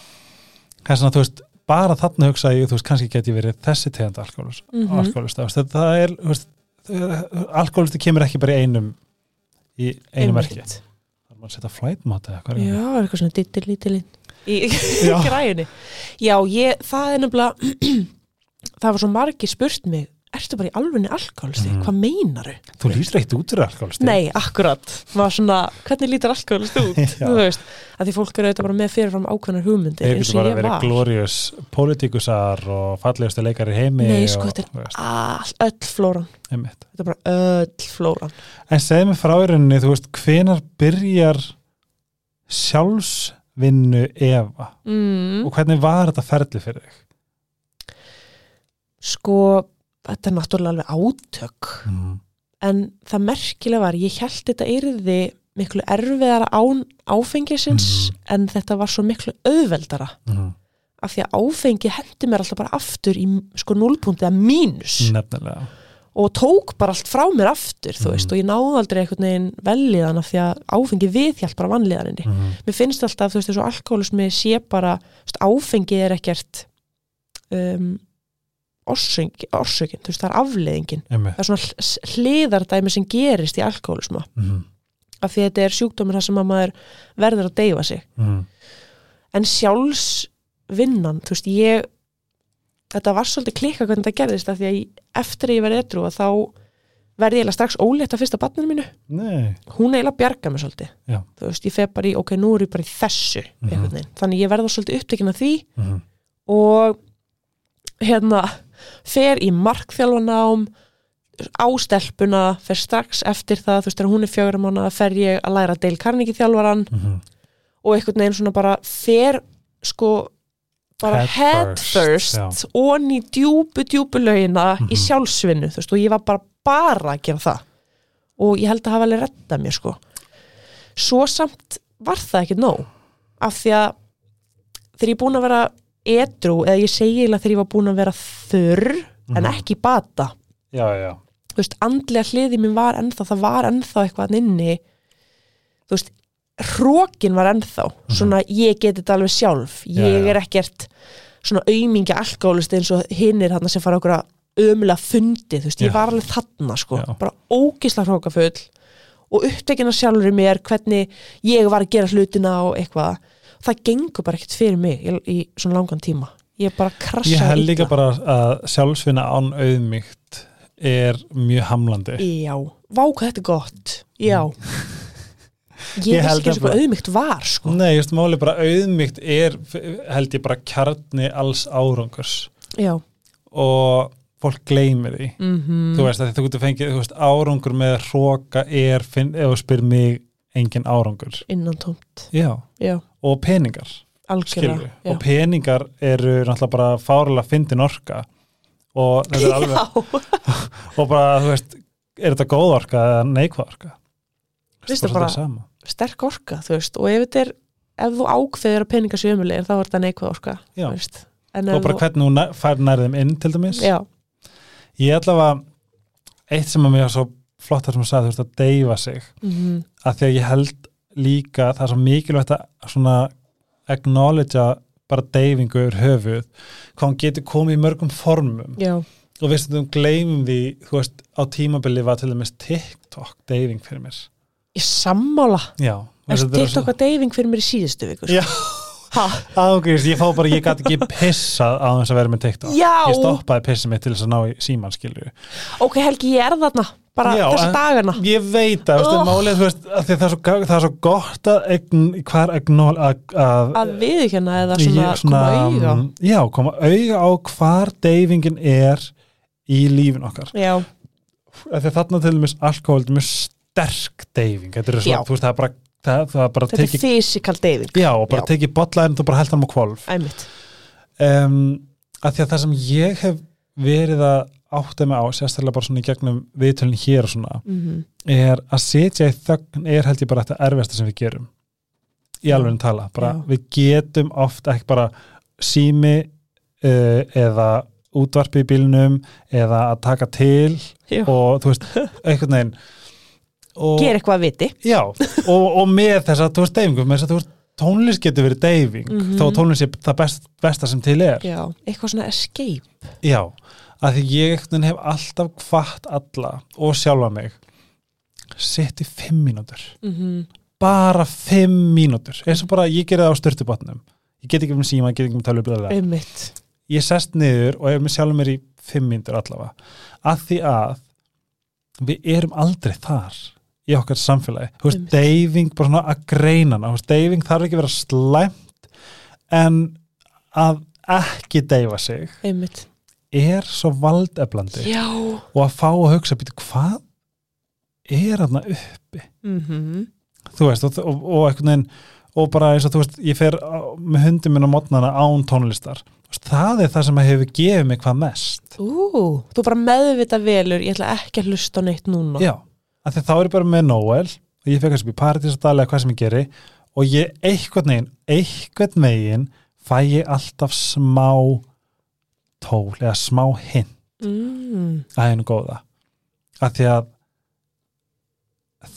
Kannski að þú veist bara þarna hugsa ég, þú veist, kannski get ég verið þessi tegund alkoholist, Mhm. alkoholist þú veist, það er, þú veist alkoholisti kemur ekki bara í einum í einu merki það er maður að setja flætmáta eða hvað já, er er eitthvað svona dittil lítilinn í Já. græjunni. Já, ég, það er nefnilega það var svo margir spurt mig ertu bara í alvegni alkoholisti, Mhm. hvað meinaru? þú lýsir ekkert út úr alkoholisti Nei, akkurat, maður svona hvernig lítur alkoholist út, þú veist að því fólk eru auðvitað bara með fyrirfram ákveðnar hugmyndir þeir eins og bara ég var. glorious politikusar og fallegustu leikar í heimi Nei, sko, og, þetta veist, all, öll flóran, þetta er bara öll flóran. En segð mér frá í rauninni, þú veist, hvenar byrjar sjálfsvinnu Eva? Mm. og hvernig var þetta ferli fyrir þig? sko, þetta er náttúrulega alveg átök Mm. en það merkilega var, ég held þetta yrði miklu erfiðara án áfengisins en þetta var svo miklu auðveldara Mm. af því að áfengi hendi mér alltaf bara aftur í sko núlpunti að mínus nefnilega og tók bara allt frá mér aftur þú Mhm. veist og ég náði aldrei einhvern veginn velliðan af því að áfengi viðhjálp bara vanliðaninni mm. mér finnst alltaf þú veist þessu alkoholismi sé bara veist, áfengi er ekkert um, orsökin, þú veist það er afleiðingin. Einmitt. Það er svona hl- hliðardæmi sem gerist í alkoholisma mm. af því að þetta er sjúkdómur þar sem að maður verður að deyfa sig. Mm. en sjálfsvinnan þú veist ég þetta var svolítið klikka hvernig þetta gerðist af því að eftir að ég verði edru þá verði ég eiginlega strax ólétt að fyrsta barninu mínu. Nei, hún eiginlega bjarga mig svolítið. Já. þú veist, ég fer bara í, ok, nú er ég bara í þessu einhvern veginn, þannig ég verða svolítið upptekinn af því mm. og hérna fer í markþjálfanám á stelpuna, fer strax eftir það, þú veist, þegar hún er fjögur mánu fer ég að læra Dale Carnegie þjálfaran Mm. og einhvern veginn svona bara fer sko bara Head first, first, og ný djúpu djúpu lögina í Mhm. sjálfsvinnu þú veist, og ég var bara bara að gera það og ég held að hafa alveg rettað mér sko svo samt var það ekki nóg af því að þegar ég er búin að vera edru eða ég segi eiginlega þegar ég var búin að vera þurr en Mhm. ekki bata. Já, já, þú veist, andlega hliði mín var ennþá, það var ennþá eitthvað inni. Þú veist, hrókin var ennþá, svona ég geti þetta alveg sjálf, Já, ég já. er ekkert svona aumingja alkoholist eins og hinnir þarna sem fara okkur að ömulega fundi, þú veist, ég var alveg þarna sko, bara ógisla hrókafull og upptekina sjálfur í mér hvernig ég var að gera hlutina og eitthvað, það gengur bara ekkert fyrir mig í, í svona langan tíma. Ég bara krassa Ég held líka bara að sjálfsvinna án auðmygt er mjög hamlandi. Já, vá hvað þetta er gott. Já. Ég, Ég vissi held ekki eins og hvað auðmygt var sko. Nei, just máli bara auðmygt er, held ég bara kjarni alls árangurs. Já. Og fólk gleymir því. mm Þú veist að þú getur fengið, þú veist, árangur með hróka er, finn, ef þú spyr mig, engin árangur. Innan tómt. Já, Já, og peningar, Já, Og peningar eru náttúrulega bara fárlega fyndin orka. Og þetta er alveg, og bara, þú veist, er þetta góð orka eða neikvæð orka? Það er bara- sterk orka þú veist, og ef þetta er ef þú ákveður að peninga sér umulegir þá er þetta neikvæð orka þú veist. en Og bara þú hvernig hún fær nærðum inn til dæmis. Já, Ég ætla að eitt sem að mér var svo flott þar sem hún sagði, þú veist, að deyfa sig. Mm að því að ég held líka það er svo mikilvægt að svona acknowledgea bara deyfingu yfir höfuð, hvað hún getur komið í mörgum formum já, og við stundum gleymum því, þú veist, á tímabili var til dæmis TikTok deyfing fyrir mér. ég sammála Já. en TikTok að deyfing fyrir mér í síðustu viku sko. Já, ágrís, ég fá bara, ég gæti ekki pissað á þess að vera með TikTok. Já. ég stoppaði pissið mitt til þess að ná í síman skilju ok Helgi, ég er þarna bara Já, þessa en- dagana. ég veit að, Oh. málið, þú veist, að það er svo, það er svo gott að eign, hvað er agnól að, að að viðkjanna eða svona, ég- koma auga? mm, já, koma auga á hvar deyfingin er í lífin okkar. Því að þarna til dæmis alkohol er mjög sterk deyfing þetta er svona, þú veist, það er bara það, það er bara þetta er tekið, physical deyfing já, og bara Já. tekið bollaðin og bara held hann á kvolf um, að því að það sem ég hef verið að átta mig á, sérstaklega bara svona í gegnum viðtölinn hér og svona, mm er að setja í þögn er held ég bara þetta erfiðasta sem við gerum í alveg en tala, bara Já. við getum oft ekki bara sími uh, eða útvarpi í bílnum eða að taka til Já. og þú veist, einhvern veginn og, ger eitthvað að viti. Já, og, og með þess að þú veist deyfingum, með þess að þú veist tónlist getur verið deyfing, Mhm. þó tónlist sé það best, besta sem til er. Já, eitthvað svona escape. Já, að því ég hef alltaf hvart alla og sjálfa mig sitt í fimm mínútur. Mm bara fimm mínútur eins og bara ég gerði það á störtubotnum ég get ekki með síma, ég get ekki tölvublöða einmitt, ég sest niður og ef með sjálfum mér í fimm mínútur allavega. Að því að við erum aldrei þar í okkar samfélagi, þú veist, deyfing bara svona að greina þú veist, deyfing þarf ekki að vera slæmt en að ekki deyfa sig einmitt. er svo valdeflandi. Já, og að fá að hugsa býtu hvað er þarna uppi? Mhm. Þú veist og, og, og einhvern veginn og bara eins og þú veist ég fer með hundi minn á mótnana án tónlistar. Það er það sem hefur gefið mig hvað mest. Ú, þú bara meðvita velur, ég ætla ekki að hlusta neitt núna. já, því þá er ég bara með Noel og ég fekk að spila partísadali eða hvað sem ég geri og ég einhvern veginn einhvern veginn fæ ég alltaf smá tól eða smá hinn Mm, að hennu góða. Af því að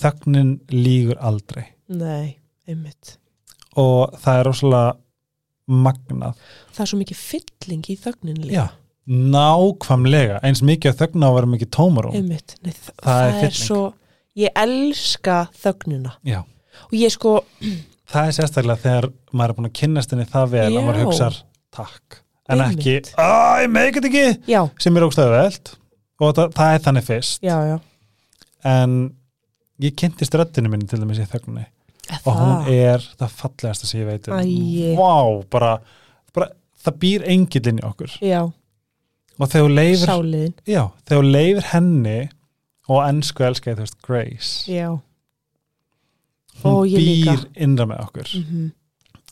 þögnin lígur aldrei. Nei, einmitt. og það er rosalega magnað. Það er svo mikið fylling í þögnin líka. Já, nákvæmlega. Eins mikið að þögna á að vera mikið tómarum Einmitt, nei, þa Það það, er er, svo, ég elska þögnina. Já, Og ég sko, það er sérstaklega þegar maður er búin að kynnast henni það vel Já. að maður hugsar takk en Einmitt. ekki, að ég meikit ekki já, sem er ógstæðu veld og það, það er þannig fyrst já, já. en ég kynntist röddinu minni til dæmis í þögninni og hún er það fallegasta sem ég veit um Æi. Vá, bara, bara það býr engillinn í okkur Já, og þegar þú leifir sáliðin. já, þegar þú leifir henni og ennsku elska ég þú veist Grace Já. hún Og líka. býr innra með okkur Mm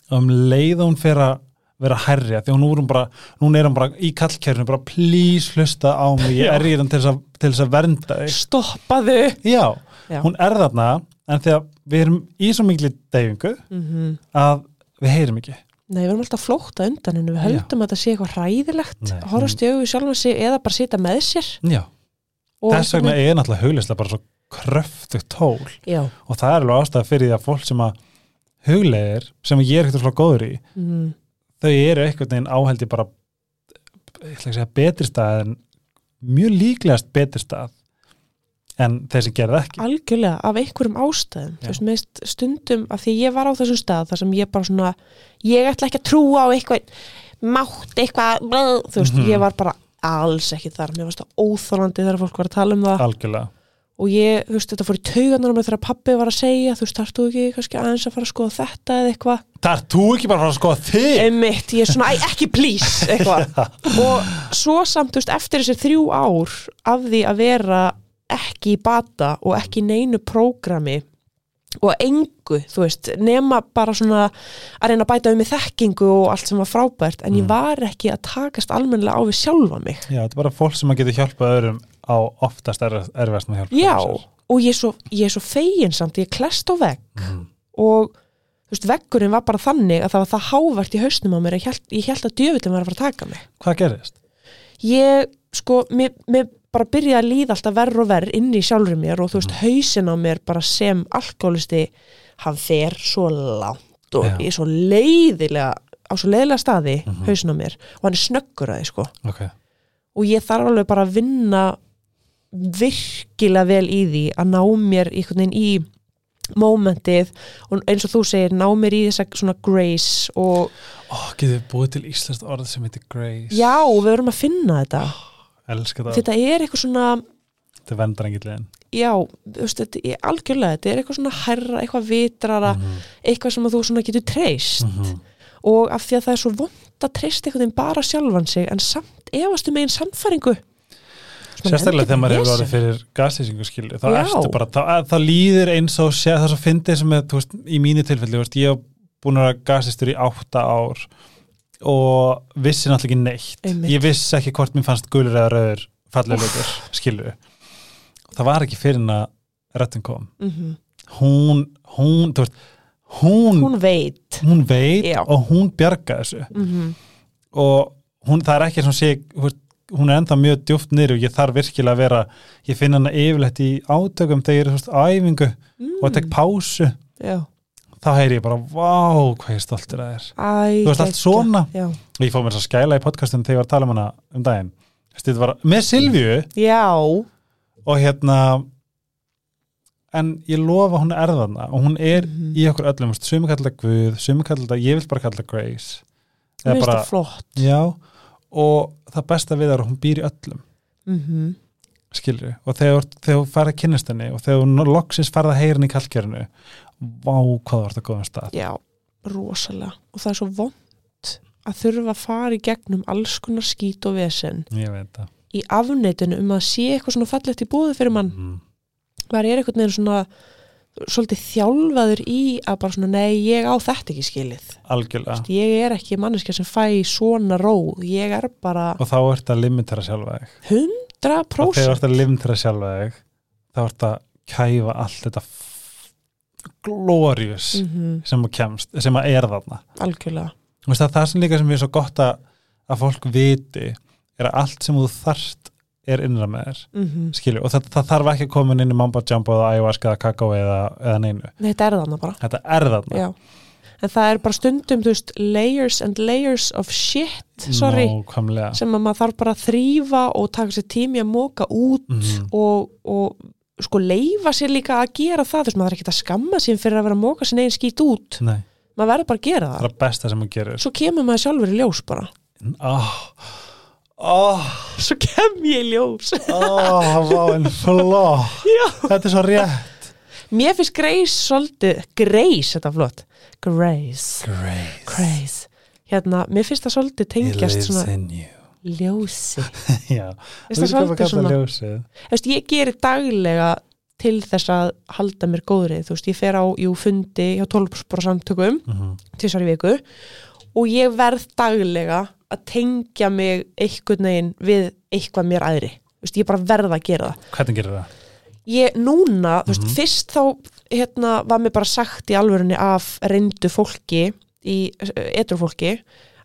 og um leið og hún fer að vera herja því hún, nú er hún bara, nún er hún bara í kallkerfinu bara please hlusta á mig ég Já. er í hann til þess að, að vernda þig Stoppaðu. já, Já. hún er þarna en þegar við erum í svo miklu deyfingu Mm að við heyrim ekki Nei, við erum alltaf flótta undan hennu, við höldum að þetta sé eitthvað hræðilegt, Nei. horfast í augu sjálfum sig eða bara sita með sér. já, Og þess vegna er náttúrulega hugleysla bara svo kröftugt tól Já, og það er alveg ástæða fyrir því að fólk sem að huglegir, sem ég er ekkert frá góður í mm, þau eru einhvern veginn áhældi bara segja betri stað en mjög líklegast betri stað en þeir sem gerði ekki algjörlega af einhverjum ástæðum. Já. Þú veist, meðist stundum að því ég var á þessum stað þar sem ég bara svona, ég ætla ekki að trúa á eitthvað, mátt eitthvað, þú veist, Mhm. ég var bara alls ekki þar, mér varst það óþólandi þegar fólk var að tala um það. Algjörlega. Og ég, þú veist, þetta fór í taugarnar á mig þegar pappi var að segja, þú veist, þarf þú ekki kannski aðeins að fara að skoða þetta eða eitthvað? Það er þú ekki bara að fara að skoða þig? Einmitt, ég er svona, ekki please eitthvað. Og svo samt, þú veist, eftir þessi þrjú ár af því að vera ekki í bata og ekki í neinu prógrami og engu, þú veist, nema bara svona að reyna að bæta um með þekkingu og allt sem var frábært, en ég Mm. var ekki að takast almennilega á við sjálfa mig Já, þetta er bara fólk sem að geta hjálpað öðrum á oftast erfast með að hjálpa Já, og ég er svo, ég er svo fegin samt, ég er klest á vegg Mhm. og þú veist, veggurinn var bara þannig að það var það hávart í hausnum á mér að ég held, ég held að djöfutin var að fara að taka mig Hvað gerðist? ég, sko, mér, mér bara byrjaði að líða alltaf verð og verð inn í sjálfur mér og þú veist, hausin á mér bara sem alkoholisti, hann fer svo langt og ég er svo leiðilega á svo leiðilega staði, Mhm. hausin á mér og hann er snöggur að því, sko. Ok, og ég þarf alveg bara að vinna virkilega vel í því að ná mér veginn í momentið og eins og þú segir, ná mér í þessa svona grace og Ó, getur við búið til íslenskt orð sem heitir Grace? Já, við verum að finna þetta. Það, þetta er eitthvað svona þetta er vendarengillin já, veist, þetta er algjörlega þetta er eitthvað svona herra, eitthvað vitrara Mhm. eitthvað sem þú getur treyst. Og af því að það er svo vond að treysta einhvern veginn bara sjálfan sig en samt efastu megin samfæringu Sérstaklega þegar maður hefur orðið fyrir gaslýsingu skilju, þá Já. ertu bara, þá, þá líður eins og sé, það er svo fyndið sem er, þú veist, í mínu tilfelli, þú veist, ég hef búin að vera gaslýstur í átta ár og vissi náttúrulega ekki neitt. Einmitt. Ég vissi ekki hvort mér fannst gulur eða rauður fallega lögur, skilju. Það var ekki fyrir en að röttin kom. mm Hún, hún, þú veist, hún, hún veit hún veit og hún bjarga þessu mm og hún, það er ekki sem sé, hún er ennþá mjög djúft niður og ég þarf virkilega að vera ég finn hana yfirleitt í átökum þegar ég er á æfingu mm. og tek pásu, já, þá heyri ég bara vá, hvað ég stoltur að þér. Æ, Þú veist, allt svona. já, ég fóð mér svo skæla í podcastum þegar ég var að tala um hana um daginn. Þetta var með Silvíu. Já. og hérna en ég lofa hún er þarna. Og hún er Mhm. í okkur öllum, sumi kallar Guð sumi kallar, ég vil bara kalla Grace. Eða finnst bara, það flott. Já. Og það besta við það er að hún býr í öllum. Mm skilur og þegar, þú farið að kynnast henni og þegar þú loksins farið að heyra henni í kalkjörinu vá hvað ert að góðum stað. Já, rosalega. Og það er svo vond að þurfa að fara í gegnum alls konar skít og vesen. Í afneitinu um að sé eitthvað svona fallegt í búðu fyrir mann. Mm. var ég einhvern veginn svona svolítið þjálfaður í að bara svona nei, ég á þetta ekki skilið. Algjörlega. Ég er ekki manneska sem fæ svona róð, ég er bara og þá ert að limitera sjálfa þig. 100% og þegar þú ert að limitera sjálfa þig þá ert að kæfa allt þetta glorious mm sem að kemst, sem að er þarna. Algjörlega. Það, það sem líka sem er svo gott að, að fólk viti er að allt sem þú þarft er innra með þér mm skilju, og það, það þarf ekki að koma inn í mambo jumbo eða ayahuasca eða kakao eða, eða neinu, Nei, þetta er þarna bara. Þetta er þarna. Já. en það er bara stundum veist, layers and layers of shit sorry, Nákvæmlega. sem að maður þarf bara að þrýfa og taka sér tími að móka út Mhm. og, og sko leifa sér líka að gera það þú veist, maður er ekki að skamma sín fyrir að vera að móka sér neginn skít út, Nei, maður verður bara að gera það það er að besta sem hún gerir. Svo kemur maður sjálfur í ljós bara. Oh, oh, svo kem ég í ljós. Oh, flott. Já. Þetta er svo rétt. Mér finnst Grace svolítið Grace, þetta er flott. Grace, Grace, Grace. Hérna, mér finnst það svolítið tengjast lives svona in you ljósi Já, Finnst það svolítið svona ljósið Þú veist, ég gerir daglega til þess að halda mér góðrið, þú veist, ég fer á jú, fundi hjá 12 samtökum mm -hmm. tvisar í viku og ég verð daglega að tengja mig einhvern veginn við eitthvað mér aðri, þú veist, ég bara verð að gera það Hvernig gerir það? ég núna, þú veist, Mhm. fyrst þá hérna, var mér bara sagt í alvörunni af reyndu fólki í etur fólki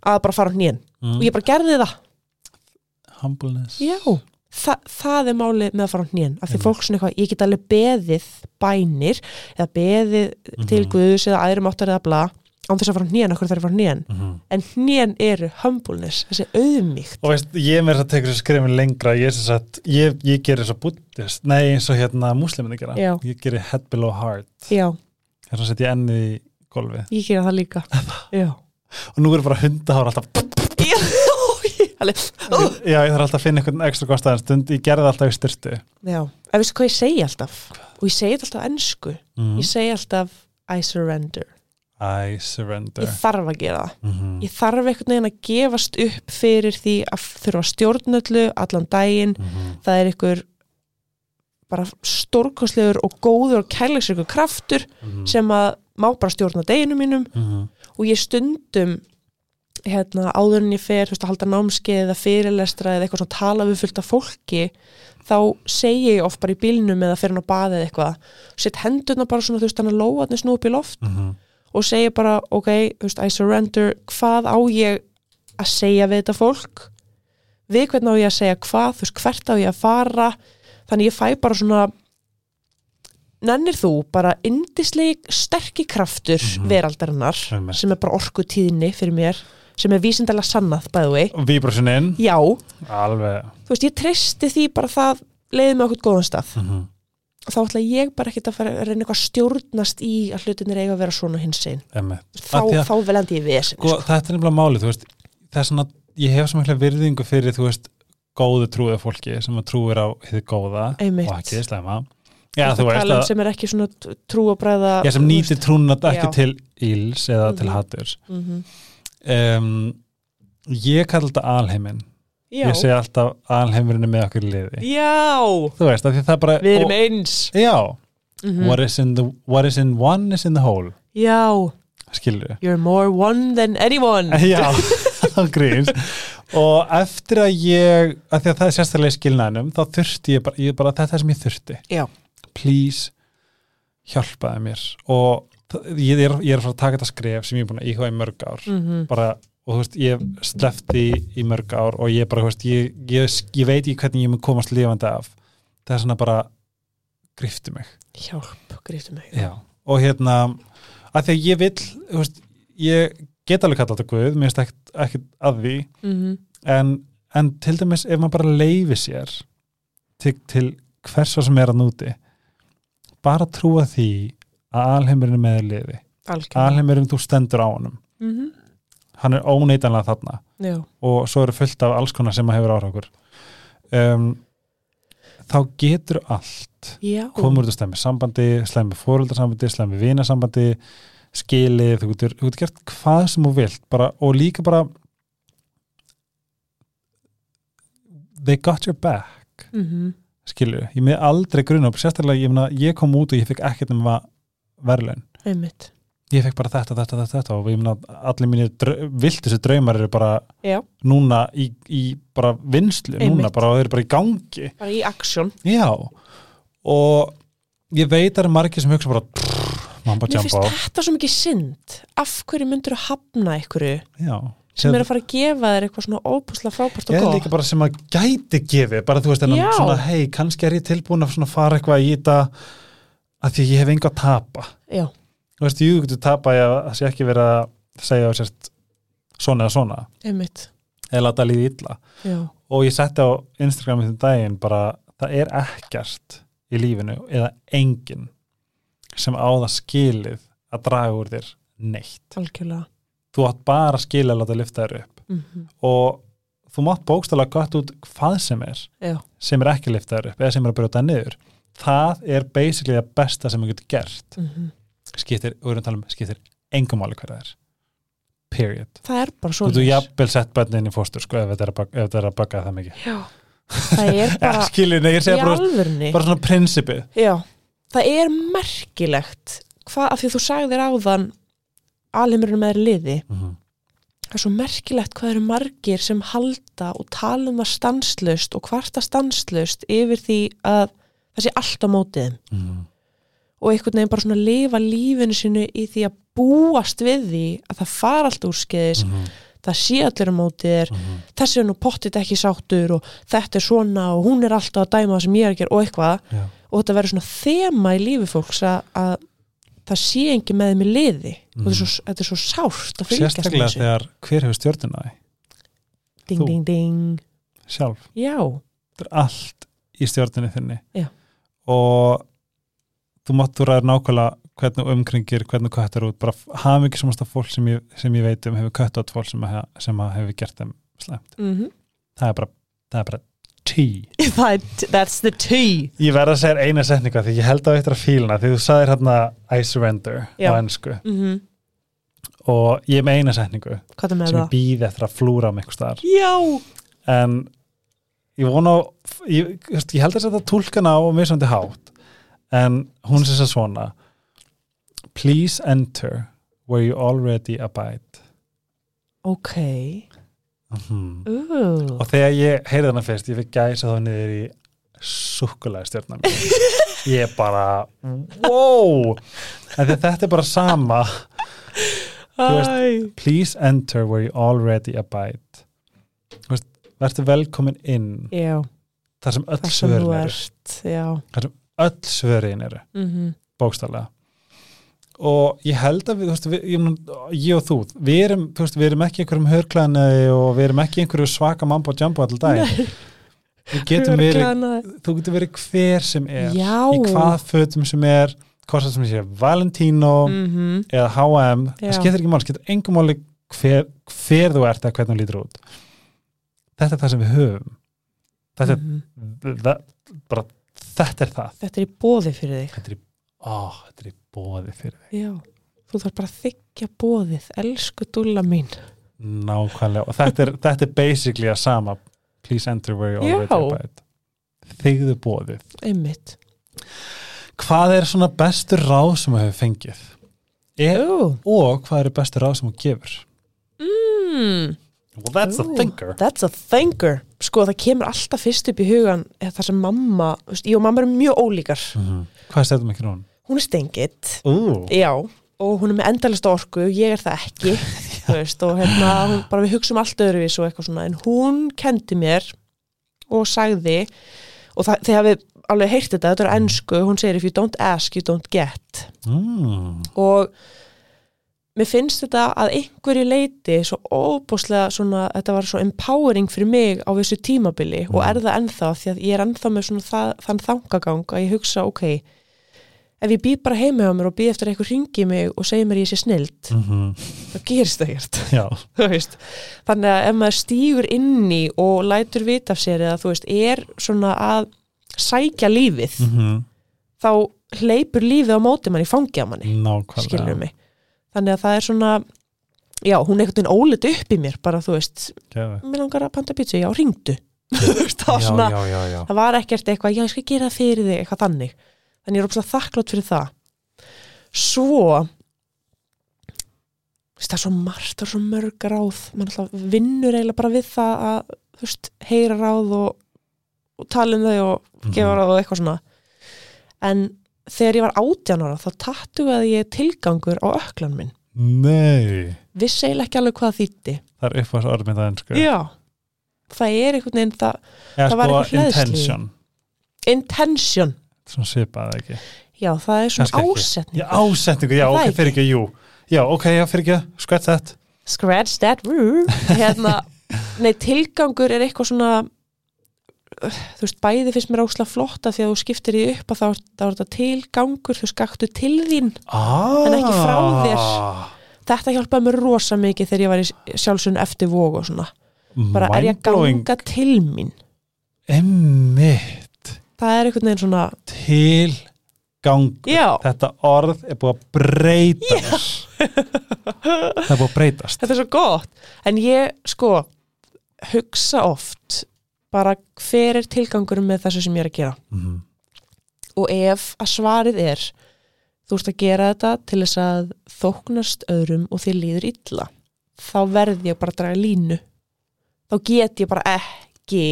að bara fara á hnén Mm. og ég bara gerði það Humbleness. Já, Þa, það er málið með að fara á hnén af því fólk svona eitthvað, ég get alveg beðið bænir eða beðið til Mhm. Guðs eða æðrum áttar eða bla án þess að fara á hnén, okkur þarf að fara á hnén? Mhm. en hnén eru humbleness, þessi auðmíkt Og veist, ég með þess að teka þessu skrifin lengra ég, sagt, ég, ég gerir svo buddhist Nei, eins og hérna musliminni gera. Já. Ég gerir head below heart. Þess að setja ennið í golfið ég gera það líka. Og nú er bara hundahár alltaf. Alveg, ó. Já, ég þarf alltaf að finna einhvern ekstra góðstæðan stund. Ég gerði alltaf í styrtu Já, en veistu hvað ég segi alltaf? Og ég segi alltaf ennsku mm. ég segi alltaf I surrender. I surrender. Ég þarf að gera það. Mm ég þarf einhvern veginn að gefast upp fyrir því að þurfa stjórnöllu allan daginn. -hmm. það er ykkur bara stórkostlegur og góður og kærleiksrikur kraftur Mhm. sem að má bara stjórna deginu mínum. -hmm. og ég stundum hérna, áður en ég fer þú veist, að halda námskeið eða fyrirlestra eða eitthvað svona tala við fullt af fólki þá segi ég oft bara í bílnum eða fer hann á baðið eða eitthvað sett hendurna bara svona þú veist hann að lóðarni snú upp í loft Mhm. og segi bara ok, þú veist, I surrender hvað á ég að segja við þetta fólk við hvern á ég að segja hvað, þú veist, hvert á ég að fara þannig ég fæ bara svona nennir þú bara indisleik sterki kraftur Mhm. veraldarinnar Einmitt. sem er bara orkutíðni fyrir mér sem er vísindalega sannað by the way. Víbrosinin já, Alveg. Þú veist, ég treysti því bara það leiði mig okkur góðan stað. Mm þá ætla ég bara ekkert að fara að reyna eitthvað að stjórnast í að hlutinir eiga að vera svona hins einn. Þá, þá vel endi ég vesen sko, þetta er nefnilega málið, þú veist það er svona, ég hef svo mikla virðingu fyrir þú veist, góðu trúið fólki sem að trúir á hið góða Einmitt. og ekki slæma. Já, þú veist um að, sem er ekki svona trúabræða ég sem nýtir trúna ekki Já. til íls eða til Mhm. haturs. Mm um, ég kalla þetta alheimin Já, ég segi alltaf alheimurinn er með okkur liði. Já. Veist, það bara við erum og- eins. Já, mm what, is in the, what is in one is in the whole. Já, skilur you're more one than anyone. Já, það gríns og eftir að ég að því að það er sérstaklega í skilnaðinum þá þurfti ég bara, ég bara þetta er sem ég þurfti. Já. please hjálpaði mér. Og það- ég er, ég er að fara að taka þetta skref sem ég er búin að íhuga í mörg ár. Mm bara, og þú veist, ég slefti í mörg ár og ég bara, þú veist, ég, ég, ég veit ekki hvernig ég mun komast lifandi af. Það er svona bara grifti mig. Hjálp, gríftu mig. Já. og hérna að því að ég vill, þú veist, ég get alveg kallað þetta Guð, mér finnst ekkert, að því. Mm en, en til dæmis ef maður bara leifi sér til, til hvers svo sem er að núti bara trúa því að alheimurinn er með þér liði. Algjörlega. Alheimurinn þú stendur á honum. Mm hann er óneitanlega þarna. Já, og svo eru fullt af alls konar sem að hefur ára okkur um, þá getur allt já. komur út að slemmi sambandi, slemmi fóröldarsambandi slemmi vinasambandi skilið, þú getur, þú getur gert hvað sem þú vilt bara, og líka bara they got your back. Mm skilju, ég með aldrei grunna sérstaklega ég, meina, ég kom út og ég fikk ekkert um verðlaun, Einmitt. Ég fikk bara þetta, þetta, þetta, þetta og ég meina allir mínir viltustu draumar eru bara Já, núna í, í bara vinslu, núna Einmitt. bara og þeir eru bara í gangi. Bara í aksjón og ég veit að það er margir sem hugsa bara prrr, mamba Mér finnst jamba þetta svo mikið synd. Af hverju myndur að hafna einhverju Já, sem er að fara að gefa þér eitthvað svona óbúslega frábært og ég er líka bara sem að gæti gefið, bara þú veist hei, kannski er ég tilbúin að fara eitthvað í þetta að því að ég hef enga að tapa. Já, þú veist, þú getur tapa ég að það sé ekki verið að segja sérst svona eða svona, einmitt. Eða láta líði illa. Já, og ég setti á Instagram í þinn daginn bara, það er ekkert í lífinu eða enginn sem á það skilið að draga úr þér neitt. Algjörlega. Þú átt bara skilið að láta lyfta þér upp. Mm og þú mátt bókstala gott út hvað sem er Já, sem er ekki lyfta þér upp eða sem er að brjóta niður það er basically það besta sem þú getur gert. Mm skiptir, og við erum að tala um skiptir engum máli hverja það er. Period. Það er bara þú svo getur jafnvel sett bönnin í fóstur sko ef þetta er að, að baka það mikið. Já, það er bara skilur, nei, bara, bara svona prinsipið. Já, það er merkilegt hvað, af því að þú sagðir áðan alheimurinn með liði. Mm -hmm. það er svo merkilegt hvað eru margir sem halda og tala um það stanslust og hvarta stanslust yfir því að það sé allt á mótið. Mhm. og einhvern veginn bara svona lifa lífinu sinu í því að búast við því að það fara allt úrskeiðis Mhm. það sé allir á mótið þér þessi er nú pottit ekki sáttur og þetta er svona og hún er alltaf að dæma það sem ég er að gera og eitthvað Já. og þetta verður svona þema í lífi fólks að, að það sé ekki með þeim í liði og þetta er svo, þetta er svo sárt að fylgjast sérstaklega þegar hver hefur stjórnuna því ding, þú. ding, ding sjálf, já, þetta er allt í stjórnunni þinni Já. Og þú mátt þú ræður nákvæmlega hvernig umkringir, hvernig köttar út. Bara hafa mikið samasta fólk sem ég, sem ég veit um hefur kött átt fólk sem, að, sem að hefur gert þeim slemt, mm það er bara það er bara tí that's the tea. Ég verð að segja eina setninga því ég held á eittra fíluna því þú sagðir hérna I surrender Já. á ennsku mm og ég er með eina setningu sem ég býði eftir að flúra um einhver staðar. Já, en ég vona ég, ég held að þetta tólkana á misandi hátt en hún er þess að svona. Please enter where you already abide. Ok. Mm. uh. og þegar ég heyrði þarna fyrst ég fikk gæsa þá niður í sukkulega stjórna mér ég bara wow! Þetta er bara sama. Veist, please enter where you already abide. Veist, verður velkomin inn. Já, þar sem öll sem svörin eru. ert já. Öll svörin eru, mm bókstaflega. Og ég held að við, veist, við ég, ég og þú, við erum, veist, við erum ekki einhverjum hörklæðinu og við erum ekki einhverju svaka mambo jumbo alltaf dag við getum verið Glaðnaði. þú getur verið hver sem er Já. í hvað fötum sem er hvort sem sé Valentino Mhm. eða H&M, það skiptir ekki mál skiptir engum máli hver, hver þú ert eða hvernig þú lítur út þetta er það sem við höfum. Þetta er, Mhm. það, bara, þetta er það. Þetta er í bóði fyrir þig. Þetta er, í- ó, þetta er í bóði fyrir þig. Já, þú þarf bara að þykja bóðið Elsku dúlla mín. Nákvæmlega. Og þetta er, þetta er basically að sama. Please enter where you already abide þegðu bóðið Einmitt. Hvað er svona bestur ráð sem þú hefur fengið? Er, og hvað eru bestur ráð sem þú gefur? Mm, well that's a Ú, thinker That's a thinker Sko það kemur alltaf fyrst upp í hugan eða það sem mamma, veist, ég og mamma erum mjög ólíkar Mhm. hvað stæðum ekki núna? Hún er stengitt Ú, Já, og hún er með endalista orku ég er það ekki veist, og hérna, hún, bara við hugsum allt öðruvís og eitthvað svona, en hún kendi mér og sagði og það, þegar við alveg heyrt þetta, þetta er ennsku hún segir if you don't ask, you don't get mm. og mér finnst þetta að einhverju leiti svo óbúslega svona, þetta var svo empowering fyrir mig á þessu tímabili og Mm. er það ennþá því að ég er ennþá með svona það, þann þangagang að ég hugsa, ok ef ég býð bara heima á mér og býð eftir að eitthvað ringi mig og segir mér ég sé snild Mm þá gerist það ekkert þú veist. þannig að ef maður stígur inn í og lætur vita af sér eða þú veist, er svona að sækja lífið mm þá hleypur lífið á móti manni, fangi á manni. Nákvæmlega. Skilur mig þannig að það er svona já, hún er einhvern veginn ólit upp í mér bara þú veist, mér langar að panta pizza já, ringdu það svona, já, já, já. það var ekkert eitthvað já, ég skal gera það fyrir þig, eitthvað þannig. Þannig ég er ópslega þakklátt fyrir það. Svo það er svo margt það er svo mörg ráð, mann alltaf vinnur eiginlega bara við það að þú veist, heyra ráð og, og tala um þau og gefa Mhm. ráð og eitthvað svona. En þegar ég var átján ára þá tattugaði ég tilgangur á öklan minn. Nei, vissi eiginlega ekki alveg hvað þýtti það er með það ennsku já, það er einhvern veginn það, það var sko eitthvað hleðsli. intention. Intention. Svona svipað ekki? Já, það er svona Kannski ekki. ásetning já, ásetningu, já, Það ok, fyrir ekki, jú. Já, ok, já, fyrir ekki, skvætt þetta scratch that roo hérna, nei, tilgangur er eitthvað svona þú veist, bæði finnst mér ósla flotta því að þú skiptir því upp að þá, er- þetta tilgangur, þú skaktu til þín ah. En ekki frá þér. þetta hjálpaði mér rosa mikið þegar ég var í sjálfsögn eftir vóg og svona. Bara er ég að ganga til mín? Einmitt. Það er einhvern veginn svona til gang já, þetta orð er búið að breytast það er búið að breytast. Þetta er svo gott. En ég sko hugsa oft bara hver er tilgangurum með þessu sem ég er að gera Mhm. og ef að svarið er þú ert að gera þetta til þess að þóknast öðrum og þér líður illa þá verð ég bara að draga línu þá get ég bara ekki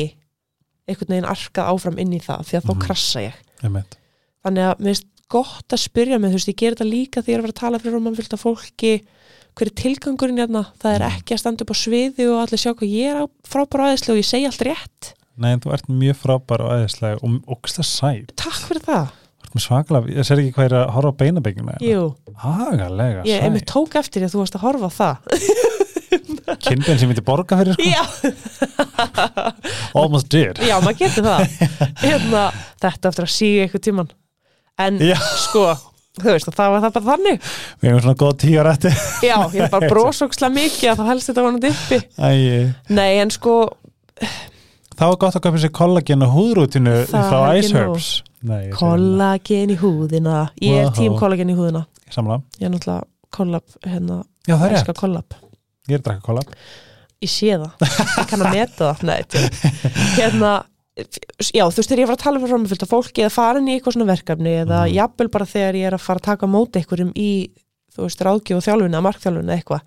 einhvern veginn arkað áfram inn í það því að þá Mhm. krassa ég Einmitt. þannig að mér finnst gott að spyrja mig þú veist, ég ger þetta líka þegar ég er að vera að tala fyrir um að fylgta fólki hver er tilgangurinn hérna? Það er Mhm. ekki að standa upp á sviði og allir sjá hvað ég er á frábæra aðeinslu og ég segi allt rétt. Nei, þú ert mjög frábær og aðeinslega og ógstlega sæt. Takk fyrir það, svakalega, ég ser ekki hvað er að horfa á beinabyggina jú. Agalega ég sæt. einmitt tók eftir að þú varst að horfa á það. Kinnbein sem myndi borga fyrir sko. Almost did. Já, maður getur það. Hérna, þetta eftir að síga eitthvað tíman en Já. sko þú veist, það var það bara þannig. Við hefum svona góð tíu ára eftir. Já, ég er bara brósókslega mikið að það helst þetta vonandi uppi Æ, nei, en sko, Það var gott að köpa sér kollagen og húðrútinu frá er ekki Ice Herbs. Nei, ég segi kollagen í húðina. Ég er tím kollagen í húðina. Samla. Ég er náttúrulega kollab, hérna Já, það er rétt, kollab ég er að drakka kollab ég sé það, ég kann að meta það. Nei, hérna já, þú veist, þegar ég var að tala fyrir framfylgta fólki eða fara inn í eitthvað svona verkefni eða Mhm. jafnvel bara þegar ég er að fara að taka móti einhverjum í, þú veist, ráðgjöf og þjálfun eða markþjálfun eða eitthvað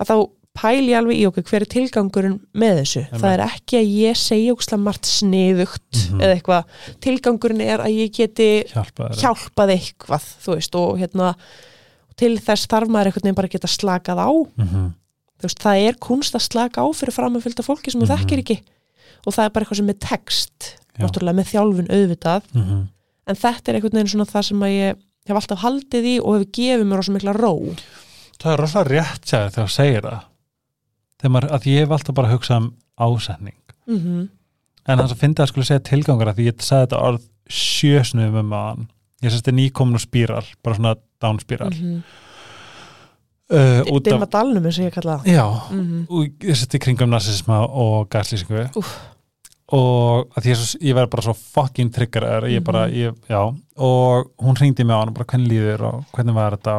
að þá pæli ég alveg í okkur hver er tilgangurinn með þessu, Einmitt. það er ekki að ég segja ókslega margt sniðugt Mhm. eða eitthvað, tilgangurinn er að ég geti Hjálpa þér hjálpað eitthvað, þú veist, og hérna til þess þarf maður einhvern veginn bara að geta slakað á Mhm. þú veist, það er kunst að slaka á fyrir framöfylgda fólki sem þú Mhm. þekkir ekki og það er bara eitthvað sem er text náttúrulega með þjálfun auðvitað. Mhm. en þetta er einhvern veginn svona það sem að ég hef alltaf haldið í og hefur gefið mér rosa mikla ró. Það er rosalega rétt sér þegar þú segir það. Þegar maður, að ég hef alltaf bara hugsað um ásetning. Mm en hann svo fyndi að skulle segja tilgangur að því ég sagði þetta orð sjösnum um maðan ég sérst er nýkomin og spíral bara svona downspíral mm uh, út Dimma dalnum eins og ég kalla það. Já. Mm og ég sérst í kringum narsisma og gaslýsingu. Og að ég, svo, ég verð bara svo fucking trigger ég bara, Mhm. ég, já. Og hún hringdi mig á hann bara hvernig líður og hvernig var þetta?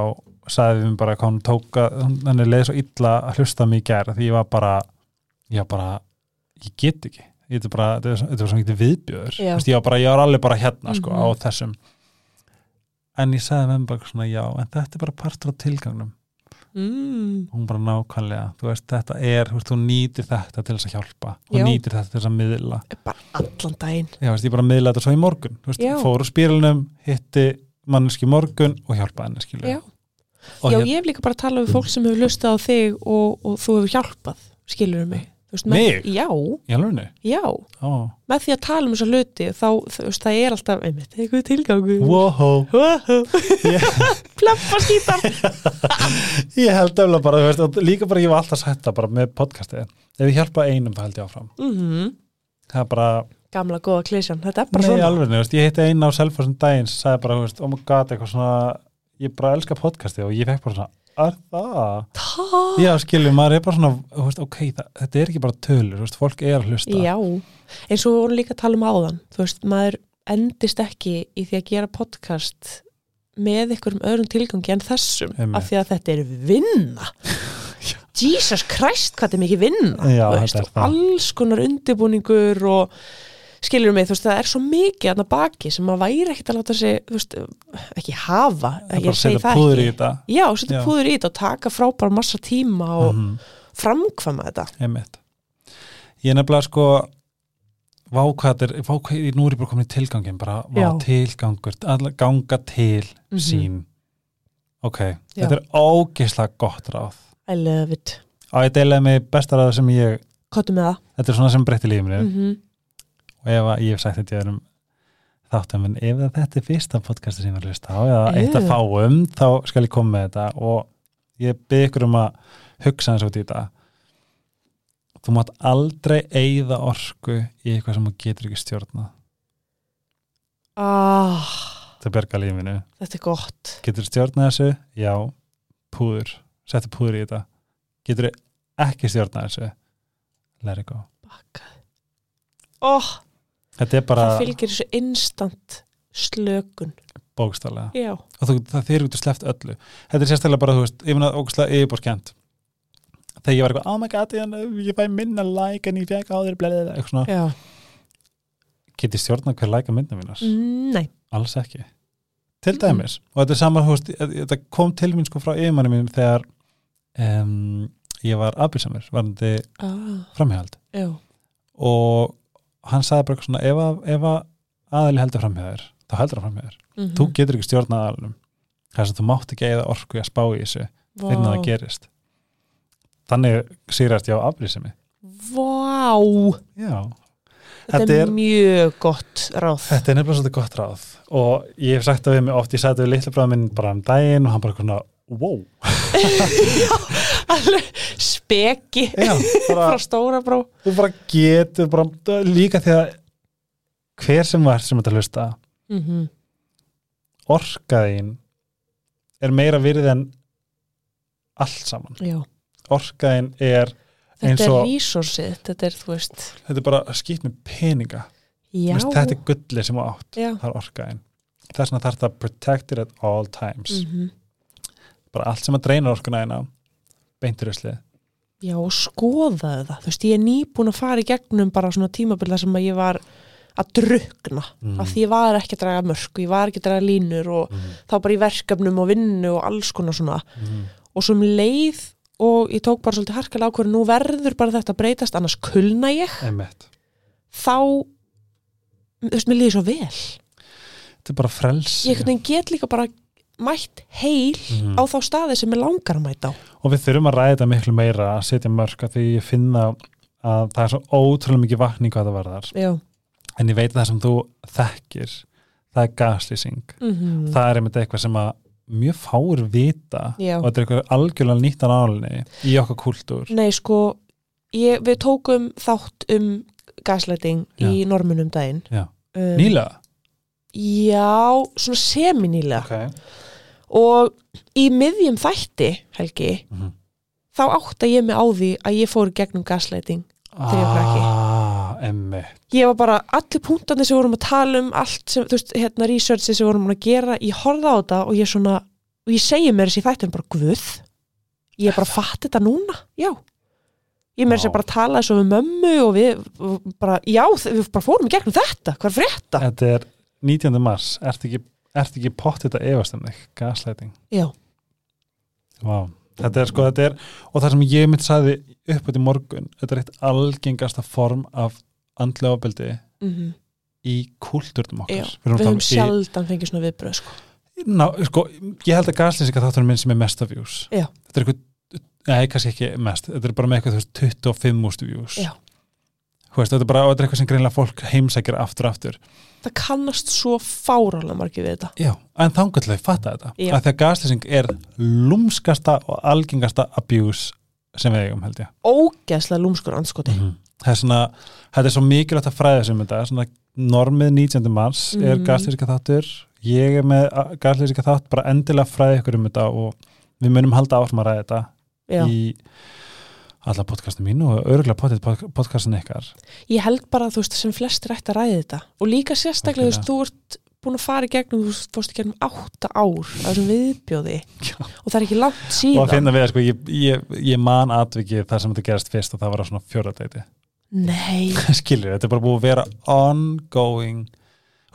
Og sagði við mig bara hvað hún tóka, hann er leið svo illa að hlusta mig í gær því ég var bara ég var bara, ég get ekki. Þetta er var svo mikið viðbjöður ég var bara, ég var alveg bara hérna sko, Mhm. á þessum. En ég sagði mig bara svona já, en þetta er bara partur af tilgangnum mm. hún bara nákvæmlega, þú veist, þetta er þú, veist, þú nýtir þetta til þess að hjálpa þú Já. nýtir þetta til þess að miðla Bara allan daginn já, veist, ég bara miðla þetta svo í morgun þú veist, Já. fór úr spíralunum, hitti manneski morgun og hjálpa henni Já. og Já, hér- ég hef líka bara talað við fólk sem hefur lustað á þig og, og þú hefur hjálpað, skilur mig Þú veist, með? Já, já. Oh. með því að tala um þessa hluti þá, veist, það er alltaf, einmitt, eitthvað tilgangu wow. Wow. ég, Pleppa skítar ég held efla bara, veist, líka bara ég var alltaf sætt það bara með podcastið. Ef ég hjálpa einum þá held ég áfram. Mm það er bara, Gamla góða klísjan, þetta er bara nei svona. alveg ég hitti eina á Selfossum daginn sem sagði bara, oh my god, eitthvað svona ég bara elska podcastið og ég fekk bara svona er það? Ta Já, skiljum, maður er bara svona, veist, ok, það, þetta er ekki bara tölur, veist, fólk er að hlusta. Já, eins og við vorum líka að tala um áðan þú veist, maður endist ekki í því að gera podcast með einhverjum öðrum tilgangi en þessum Einmitt. af því að þetta er vinna Jesus Christ, hvað þetta er mikið vinna Já, þú veist, alls konar undirbúningur og skilur mig, þú veist, það er svo mikið að baki sem maður væri ekkert að láta sig þú veist, ekki hafa ég bara setja púður í ekki þetta. Já, setja púður í þetta og taka frábæra massa tíma og Mhm, framkvæma þetta Einmitt. Ég er nefnilega sko, vá hvað þetta er, vá hvað, nú er ég bara komin í tilgangin, bara, vá, tilgangur, ganga til Mhm. sín. Ok, Já. þetta er ógeðslega gott ráð. I love it Á ég deilaði með besta ráð sem ég, þetta er svona sem breytti lífinu. mm -hmm. Og ef að ég hef sagt þetta öðrum þáttum en ef þetta er fyrsta podcasti sem ég var að hlusta á eða eitt að Ew. fáum þá skal ég koma með þetta. Og ég byrð ykkur um að hugsa út í þetta. Þú mátt aldrei eigða orku í eitthvað sem þú getur ekki stjórna ah, það berga lífinu Þetta er gott. Getur stjórna þessu? Já. Púður, settu púður í þetta. Getur ekki stjórna þessu? Let it go. Oh, Það fylgir þessu instant slökun. Bókstallega og þú, það þeir út að sleppt öllu. Þetta er sérstaklega bara, þú veist, ég finna ógustlega yfirbórskjönd þegar ég var eitthvað, oh my god, ég, fæ minna like en ég fekk á þér bleið eitthvað svona, já. Get ég stjórna hver like að mynda mínas, Nei, alls ekki. Til dæmis, og þetta er saman þú veist, þetta kom til mín sko frá yfirmanni mín þegar um, ég var afbyrsamur, varandi ah, framhjald já. Og hann sagði bara eitthvað svona ef ef að aðali heldur framhjáður þá heldur hann framhjáður, mm þú getur ekki stjórna aðalunum þess að þú mátt ekki eða orku að spá í þessu fyrir að það gerist. Þannig sýrast ég á aflýsimi Vá, já, þetta, Þetta er mjög gott ráð. Þetta er nefnilega svolítið gott ráð. Og ég hef sagt það við mig oft, ég sagði þetta við litla bráða minn bara um daginn og hann bara svona wow, Alveg Speki já, bara, frá stóra bró. Þú bara getur bara, líka því að hver sem var sem þetta hlusta mm -hmm. orkaðin er meira virði en allt saman. Já, orkaðin er, Eins þetta er og- resursið Þetta er, þú veist. Þetta er bara skýt með peninga. Já, Vist, þetta er gullið sem átt. Já. það er orkaðin þess vegna þarf það protected at all times. Mm bara allt sem að dreina orkuna eina beintur öslið Já, og skoðaðu það. Þú veist, ég er nýbúin að fara í gegnum bara svona tímabilla sem að ég var að drukna Mm. af því ég var ekki að draga mörg ég var ekki að draga línur og þá bara í verkefnum og vinnu og alls konar svona. Og svo um leið og ég tók bara svolítið harkalega ákvörðu nú verður bara þetta að breytast annars kulna ég. Einmitt. Þá þú veist, mér líður svo vel. Þetta er bara frels ég get líka bara mætt heil Mhm. á þá staði sem ég langar að mæta á og við þurfum að ræða þetta miklu meira að setja mörg að því ég finna að það er svo ótrúlega mikið vakning hvað það varðar já, en ég veit að það sem þú þekkir það er gaslýsing mm það er einmitt eitthvað sem að mjög fáur vita Já. og þetta er eitthvað algjörlega nýttan álinni í okkar kúltúr nei sko ég, við tókum þátt um gaslighting í normunum daginn Já. um, Nýlega? Já, svona seminýlega Ok. Og í miðjum þætti, Helgi Mhm. þá átta ég mig á því að ég fór gegnum gaslighting. Ah, ég var bara, allir punktarnir sem við vorum að tala um allt sem, þú veist, hérna researchi sem við vorum að gera, ég horfði á þetta og ég svona, og ég segi mér þessi þættin bara, guð, ég er bara að fatta þetta núna, já ég mér Vá. þessi bara að tala þessu við mömmu og við bara, já, við bara fórum í gegnum þetta, hvað er frétta? Þetta er 19. mars. Ertu ekki, ertu ekki pott þetta efast um þig? Gaslighting. Já, Vá. Þetta er sko, þetta er, og það sem ég mitt sagði upp í morgun, þetta er eitt algengasta form af andlega ofbeldi mm í kúlturnum okkar. já. við um höfum sjaldan fengið svona viðbröð, sko Ná, sko, ég held að gaslýsingar þáttunum minn sem er mesta views Já. þetta er eitthvað, nei, kannski ekki mest þetta er bara með eitthvað, þú veist, 25 mústu views Já. Veist, þetta er bara þetta er eitthvað sem greinlega fólk heimsækir aftur aftur það kannast svo fárálega margir við þetta Já, en þangarlega fatta þetta Já. að því að gaslýsing er lúmskasta og algengasta abuse sem við eigum, held ég ógeðslega lúmskur anskoti það er svona, þetta er svo mikilvægt að fræða sem þetta, svona normið 19. mars er Mhm. gaslýsingar þáttur ég er með gaslýsingar þátt bara endilega fræða ykkur um þetta og við munum halda áfram að ræða þetta já. í alla podcastin mínu og örgulega potið podcastin ykkar. Ég held bara þú veist sem flestir ætti að ræði þetta. Og líka sérstaklega þú veist, þú ert búin að fara í gegnum, þú fórst í gegnum átta ár af þessum viðbjóði. Já. og það er ekki langt og að síðan. finna við, sko, ég, ég, ég man atvikið þar sem þetta gerast fyrst og það var á svona fjóraðdeiti nei, skilur, þetta er bara búið að vera ongoing.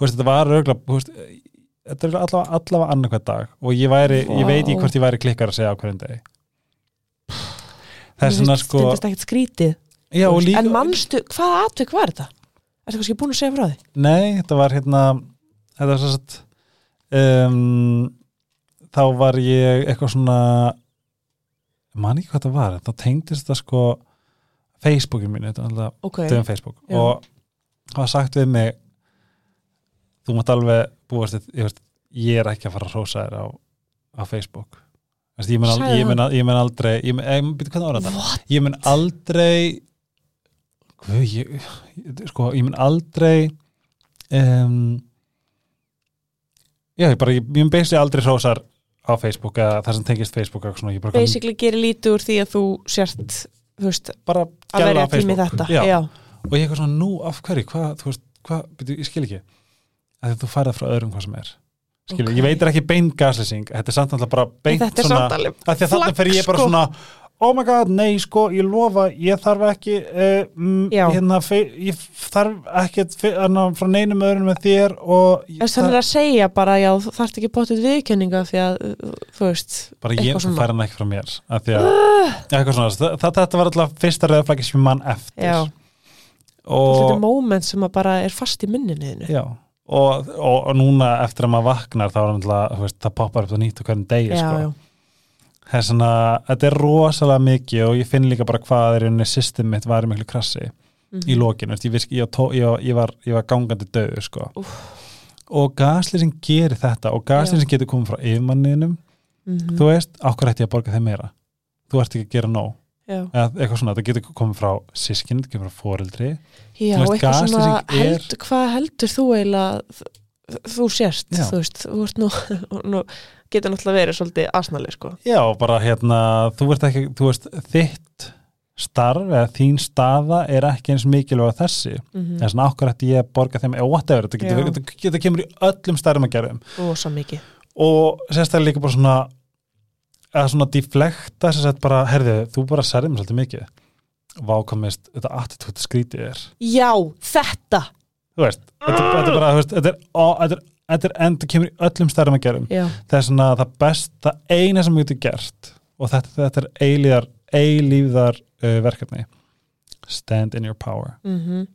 Veist, þetta var örgulega þetta er allavega, allavega annarkvæð dag. Og ég væri, ég veit Vá. hvort ég væri klikkar að segja á hverjum degi finnst- sko finnst ekkert skrítið já, og líka, en mannstu, hvaða atvik var þetta? Er það kannski búin að segja frá því? nei, þetta var hérna þetta var svo satt um, þá var ég eitthvað svona man ekki hvað það var þá tengdist þetta sko Facebookin mínu, þetta er alltaf Ok, dögum Facebook Já. og það var sagt við mig þú mátt alveg búast ég, veist, ég er ekki að fara að rósa þér á, á Facebook ég, mun al, ég, mun, ég mun aldrei ég mun, ég? What? ég mun aldrei Guð, ég, sko, ég mun aldrei um, já, ég bara ég, ég mun beisli aldrei rósar á Facebook eða það sem tengist Facebook svona, basically gerir lítið úr því að þú sért, þú veist, bara að verja tími þetta já. Já. og ég eitthvað svona, nú, af hverju, hvað, þú veist, hvað, ég skil ekki að þú færið frá öðrum hvað sem er skil, Ok. ég veit er ekki bein gaslýsing þetta er samt alltaf bara beint Þetta er svona samt alveg að að flagg, fer ég bara sko. svona oh my god, nei, sko, ég lofa ég þarf ekki uh, Já. hérna, ég þarf fe- hana, frá neinum öðrum með þér þannig að segja bara, já, þú þarft ekki bóttið viðkenninga því að, uh, þú veist bara ég fær hann ekki frá mér að því að, eitthvað svona það, það, þetta var alltaf fyrsta rauðaflæki sem mann eftir Já, þetta og er moment sem að bara er fast í minninu Já, og, og, og núna eftir að maður vaknar þá er þú veist, það poppar upp það nýtt og hvernig degi, sko. já. Það er svona, þetta er rosalega mikið og ég finn líka bara hvað er unni system mitt var í miklu krassi Mhm. í lokinu, veist, ég, visk, ég, tó, ég, ég, var, var gangandi döðu, sko. Og gaslýsing gerir þetta og gaslýsing getur komið frá yfirmanninum, Mhm. þú veist, okkur ætti ég að borga þeim meira. Þú ert ekki að gera nóg. Eða eitthvað svona, það getur komið frá sískinn, það kemur frá foreldri. já veist, eitthvað svona gaslýsing er- held, hvað heldur þú eiginlega þú sérst, Já. þú veist þú ert nú, nú getur náttúrulega verið svolítið asnali, sko. Já, bara hérna, þú ert ekki, þú veist, þitt starf eða þín staða er ekki eins mikilvæg að þessi, mm en svona okkur ætti ég að borga þeim, eða whatever, þetta getur, þetta getur kemur í öllum starfum að gerðum rosa mikið. Og sérstaklega líka bara svona eða svona deflekta sem sagt bara, herðu, þú bara særðum svolítið mikið. Vákomist, þetta attitúti skrítið er. Já, þetta. Þú veist, þetta, þetta er bara, þú veist, þetta er, ó, þetta er, þetta er enda kemur í öllum starfum að gerðum já, það er svona það best, það eina sem við getum gert og þetta, þetta er eilíðar eilíðar uh, verkefni. Stand in your power. Mhm.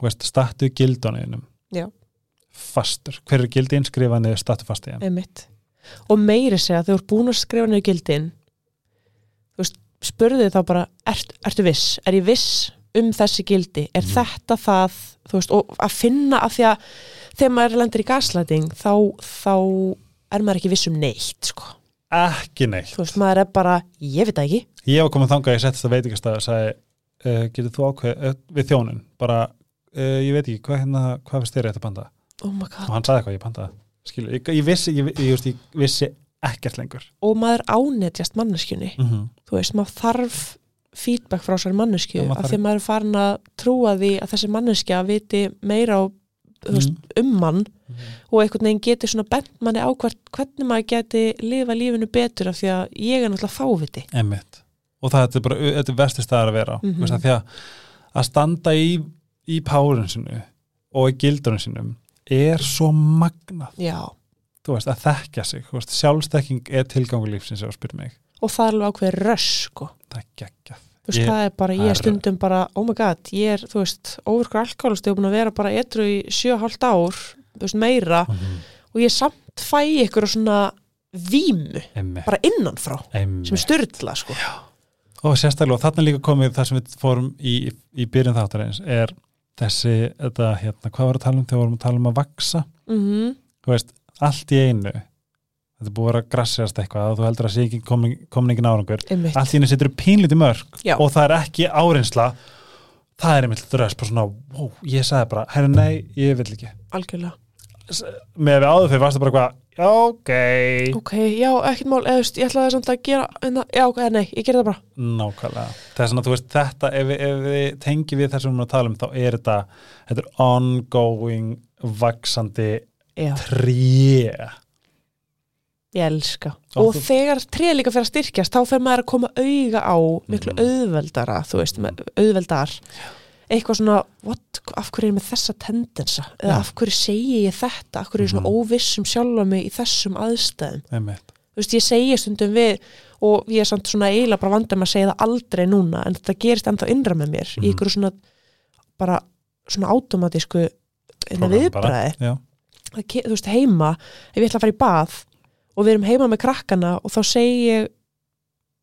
Þú veist, statu gildunum Já. fastur, hver er gildi innskrifa niður statu fast í þeim Einmitt. Og meiri segja, þegar þú ert búin að skrifa niður gildin þú veist, spurðu þið þá bara ert, ertu viss, er ég viss um þessi gildi, er Mhm. þetta það? Þú veist, og að finna af því að þegar maður lendir í gaslæting þá, þá er maður ekki viss um neitt sko. ekki neitt, þú veist, maður er bara, ég veit það ekki. Ég var komið þangað ég settist að veitingastæð og sagði uh, getur þú ákveð uh, við þjónin, bara uh, ég veit ekki, hvað, hérna, hvað finnst þér rétt að panta? Oh my og hann sagði eitthvað, ég pantaði Skilu, ég, ég, vissi, ég, ég, vissi ekkert lengur og maður ánetjast manneskjunni mm -hmm. þú veist, maður þarf feedback frá sér maður af þarf- því að maður er farin að trúa því að þessi manneskja viti meira á, þú veist, um mann og einhvern veginn geti svona bent manni á hvert, hvernig maður geti lifa lífinu betur af því að ég er náttúrulega fáviti Einmitt. og það er bara, þetta er versti staðar að vera mm Mhm. -hmm. því að, að standa í í párun sinu og í gildurinn sinum er svo magnað, já, þú veist, að þekkja sig veist, sjálfstekking er tilgangu lífsins og það er alveg ákveður röss sko. það er geggjað. Þú veist, Ég- það er bara, ég er stundum bara oh my god, ég er, þú veist, óvirkur alkoholist ég er búin að vera bara etru í 7,5 ár þú veist, meira. Mm -hmm. og ég samt fæ ykkur svona vímu, einmitt, bara innanfrá sem er styrla, sko. Og sérstaklega, og þarna líka komið það sem við fórum í, í byrjun þáttarins er þessi, þetta, hérna, hvað var að tala um þegar vorum að tala um að vaksa mhm þú veist, allt í einu þetta búið að vera að grassjast eitthvað þú heldur að sé ekki komin, komin ekki nárangur einmitt, allt í einu setur pínlítið mörg Já. og það er ekki áreinsla það er einmitt dröðs, bara svona wow, ég sagði bara, herru nei, ég vil ekki. Algjörlega með við áður fyrir varstu bara eitthvað já, ok, ok, já, ekkert mál, veist, ég ætlaði samt að gera enna, já, ok, nei, ég gerði það bara. Nákvæmlega. Þess að þú veist, þetta, ef ef við tengi við þessum að tala um, þá er þetta þetta er ongoing vaksandi já, tré. Ég elska. Og og þú- þegar treð líka fyrir að styrkjast þá fer maður að koma auga á miklu Mhm. auðveldara, þú veist, auðveldar eitthvað svona, what, af hverju er ég með þessa tendensa, eða af hverju segi ég þetta, af hverju er ég svona Mhm. óviss um sjálfa mig í þessum aðstæðum? Þú veist, ég segi stundum við og ég er samt svona eiginlega bara vandum að segja það aldrei núna, en þetta gerist ennþá innra með mér, í Mhm. ykkur svona bara svona bara. viðbræði þú veist, heima, ef ég ætla að fara í bað og við erum heima með krakkana og þá segi ég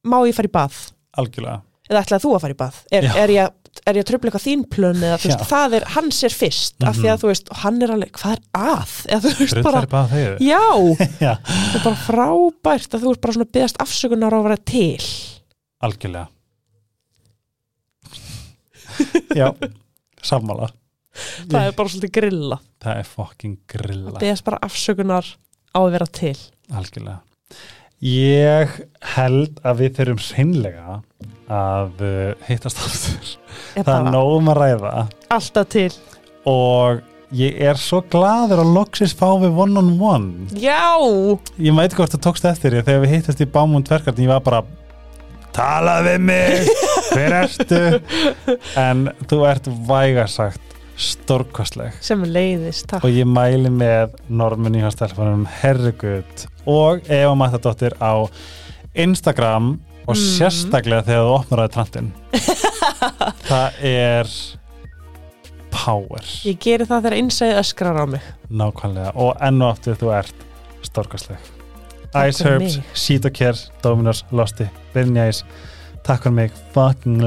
má ég fara í bað? Algjörlega. Eða ætlaði þú að fara í bað? Er, er ég, er ég að tröfla eitthvað þín plön eða þú veist, Já. það er, hans er fyrst af því Mhm. að þú veist, hann er alveg, hvað er að? Eða þú veist bara, þegar já. Já, það er bara frábært að þú ert bara svona byggast afsökunar á að vera til. Algjörlega. Já, sammála. Það er bara svolítið grilla. Það er fucking grilla. Byggast bara afsökunar á að vera til. Algjörlega Ég held að við þurfum hreinlega að uh, hittast aftur. Það er nógum að ræða. Alltaf til. Og ég er svo gladur að loksis fá við one on one já, Ég mæti hvort þú tókst eftir að þegar við hittast í bámund tverkartin ég var bara tala við mig! Hver ertu? En þú ert vægarsagt stórkostleg. Sem leiðist, takk. Og ég mæli með normun í hans telefonum herrigutt og Eva Matadóttir á Instagram og Mm. sérstaklega þegar þú opnar aðeins trantinn. Það er power. Ég geri það þegar innsæði öskrar á mig. Nákvæmlega. Og enn og aftur þú ert stórkostleg. Ice Herbs, mig. Sítokjær, Dominos, Losti, Brynjæs takk fyrir mig, fucking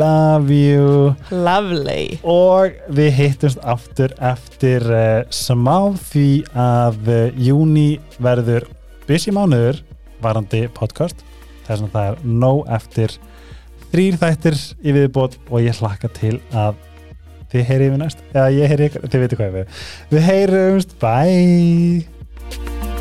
love you. Lovely. Og við hittumst aftur eftir uh, smá því að uh, júni verður busy mánuður varandi podcast. Þess að það er nóg eftir þrýr þættir í viðbót og ég hlakka til að þið heyrið við næst. Eða ég heyri ykkur, þið veitir hvað ég við við heyrumst, bye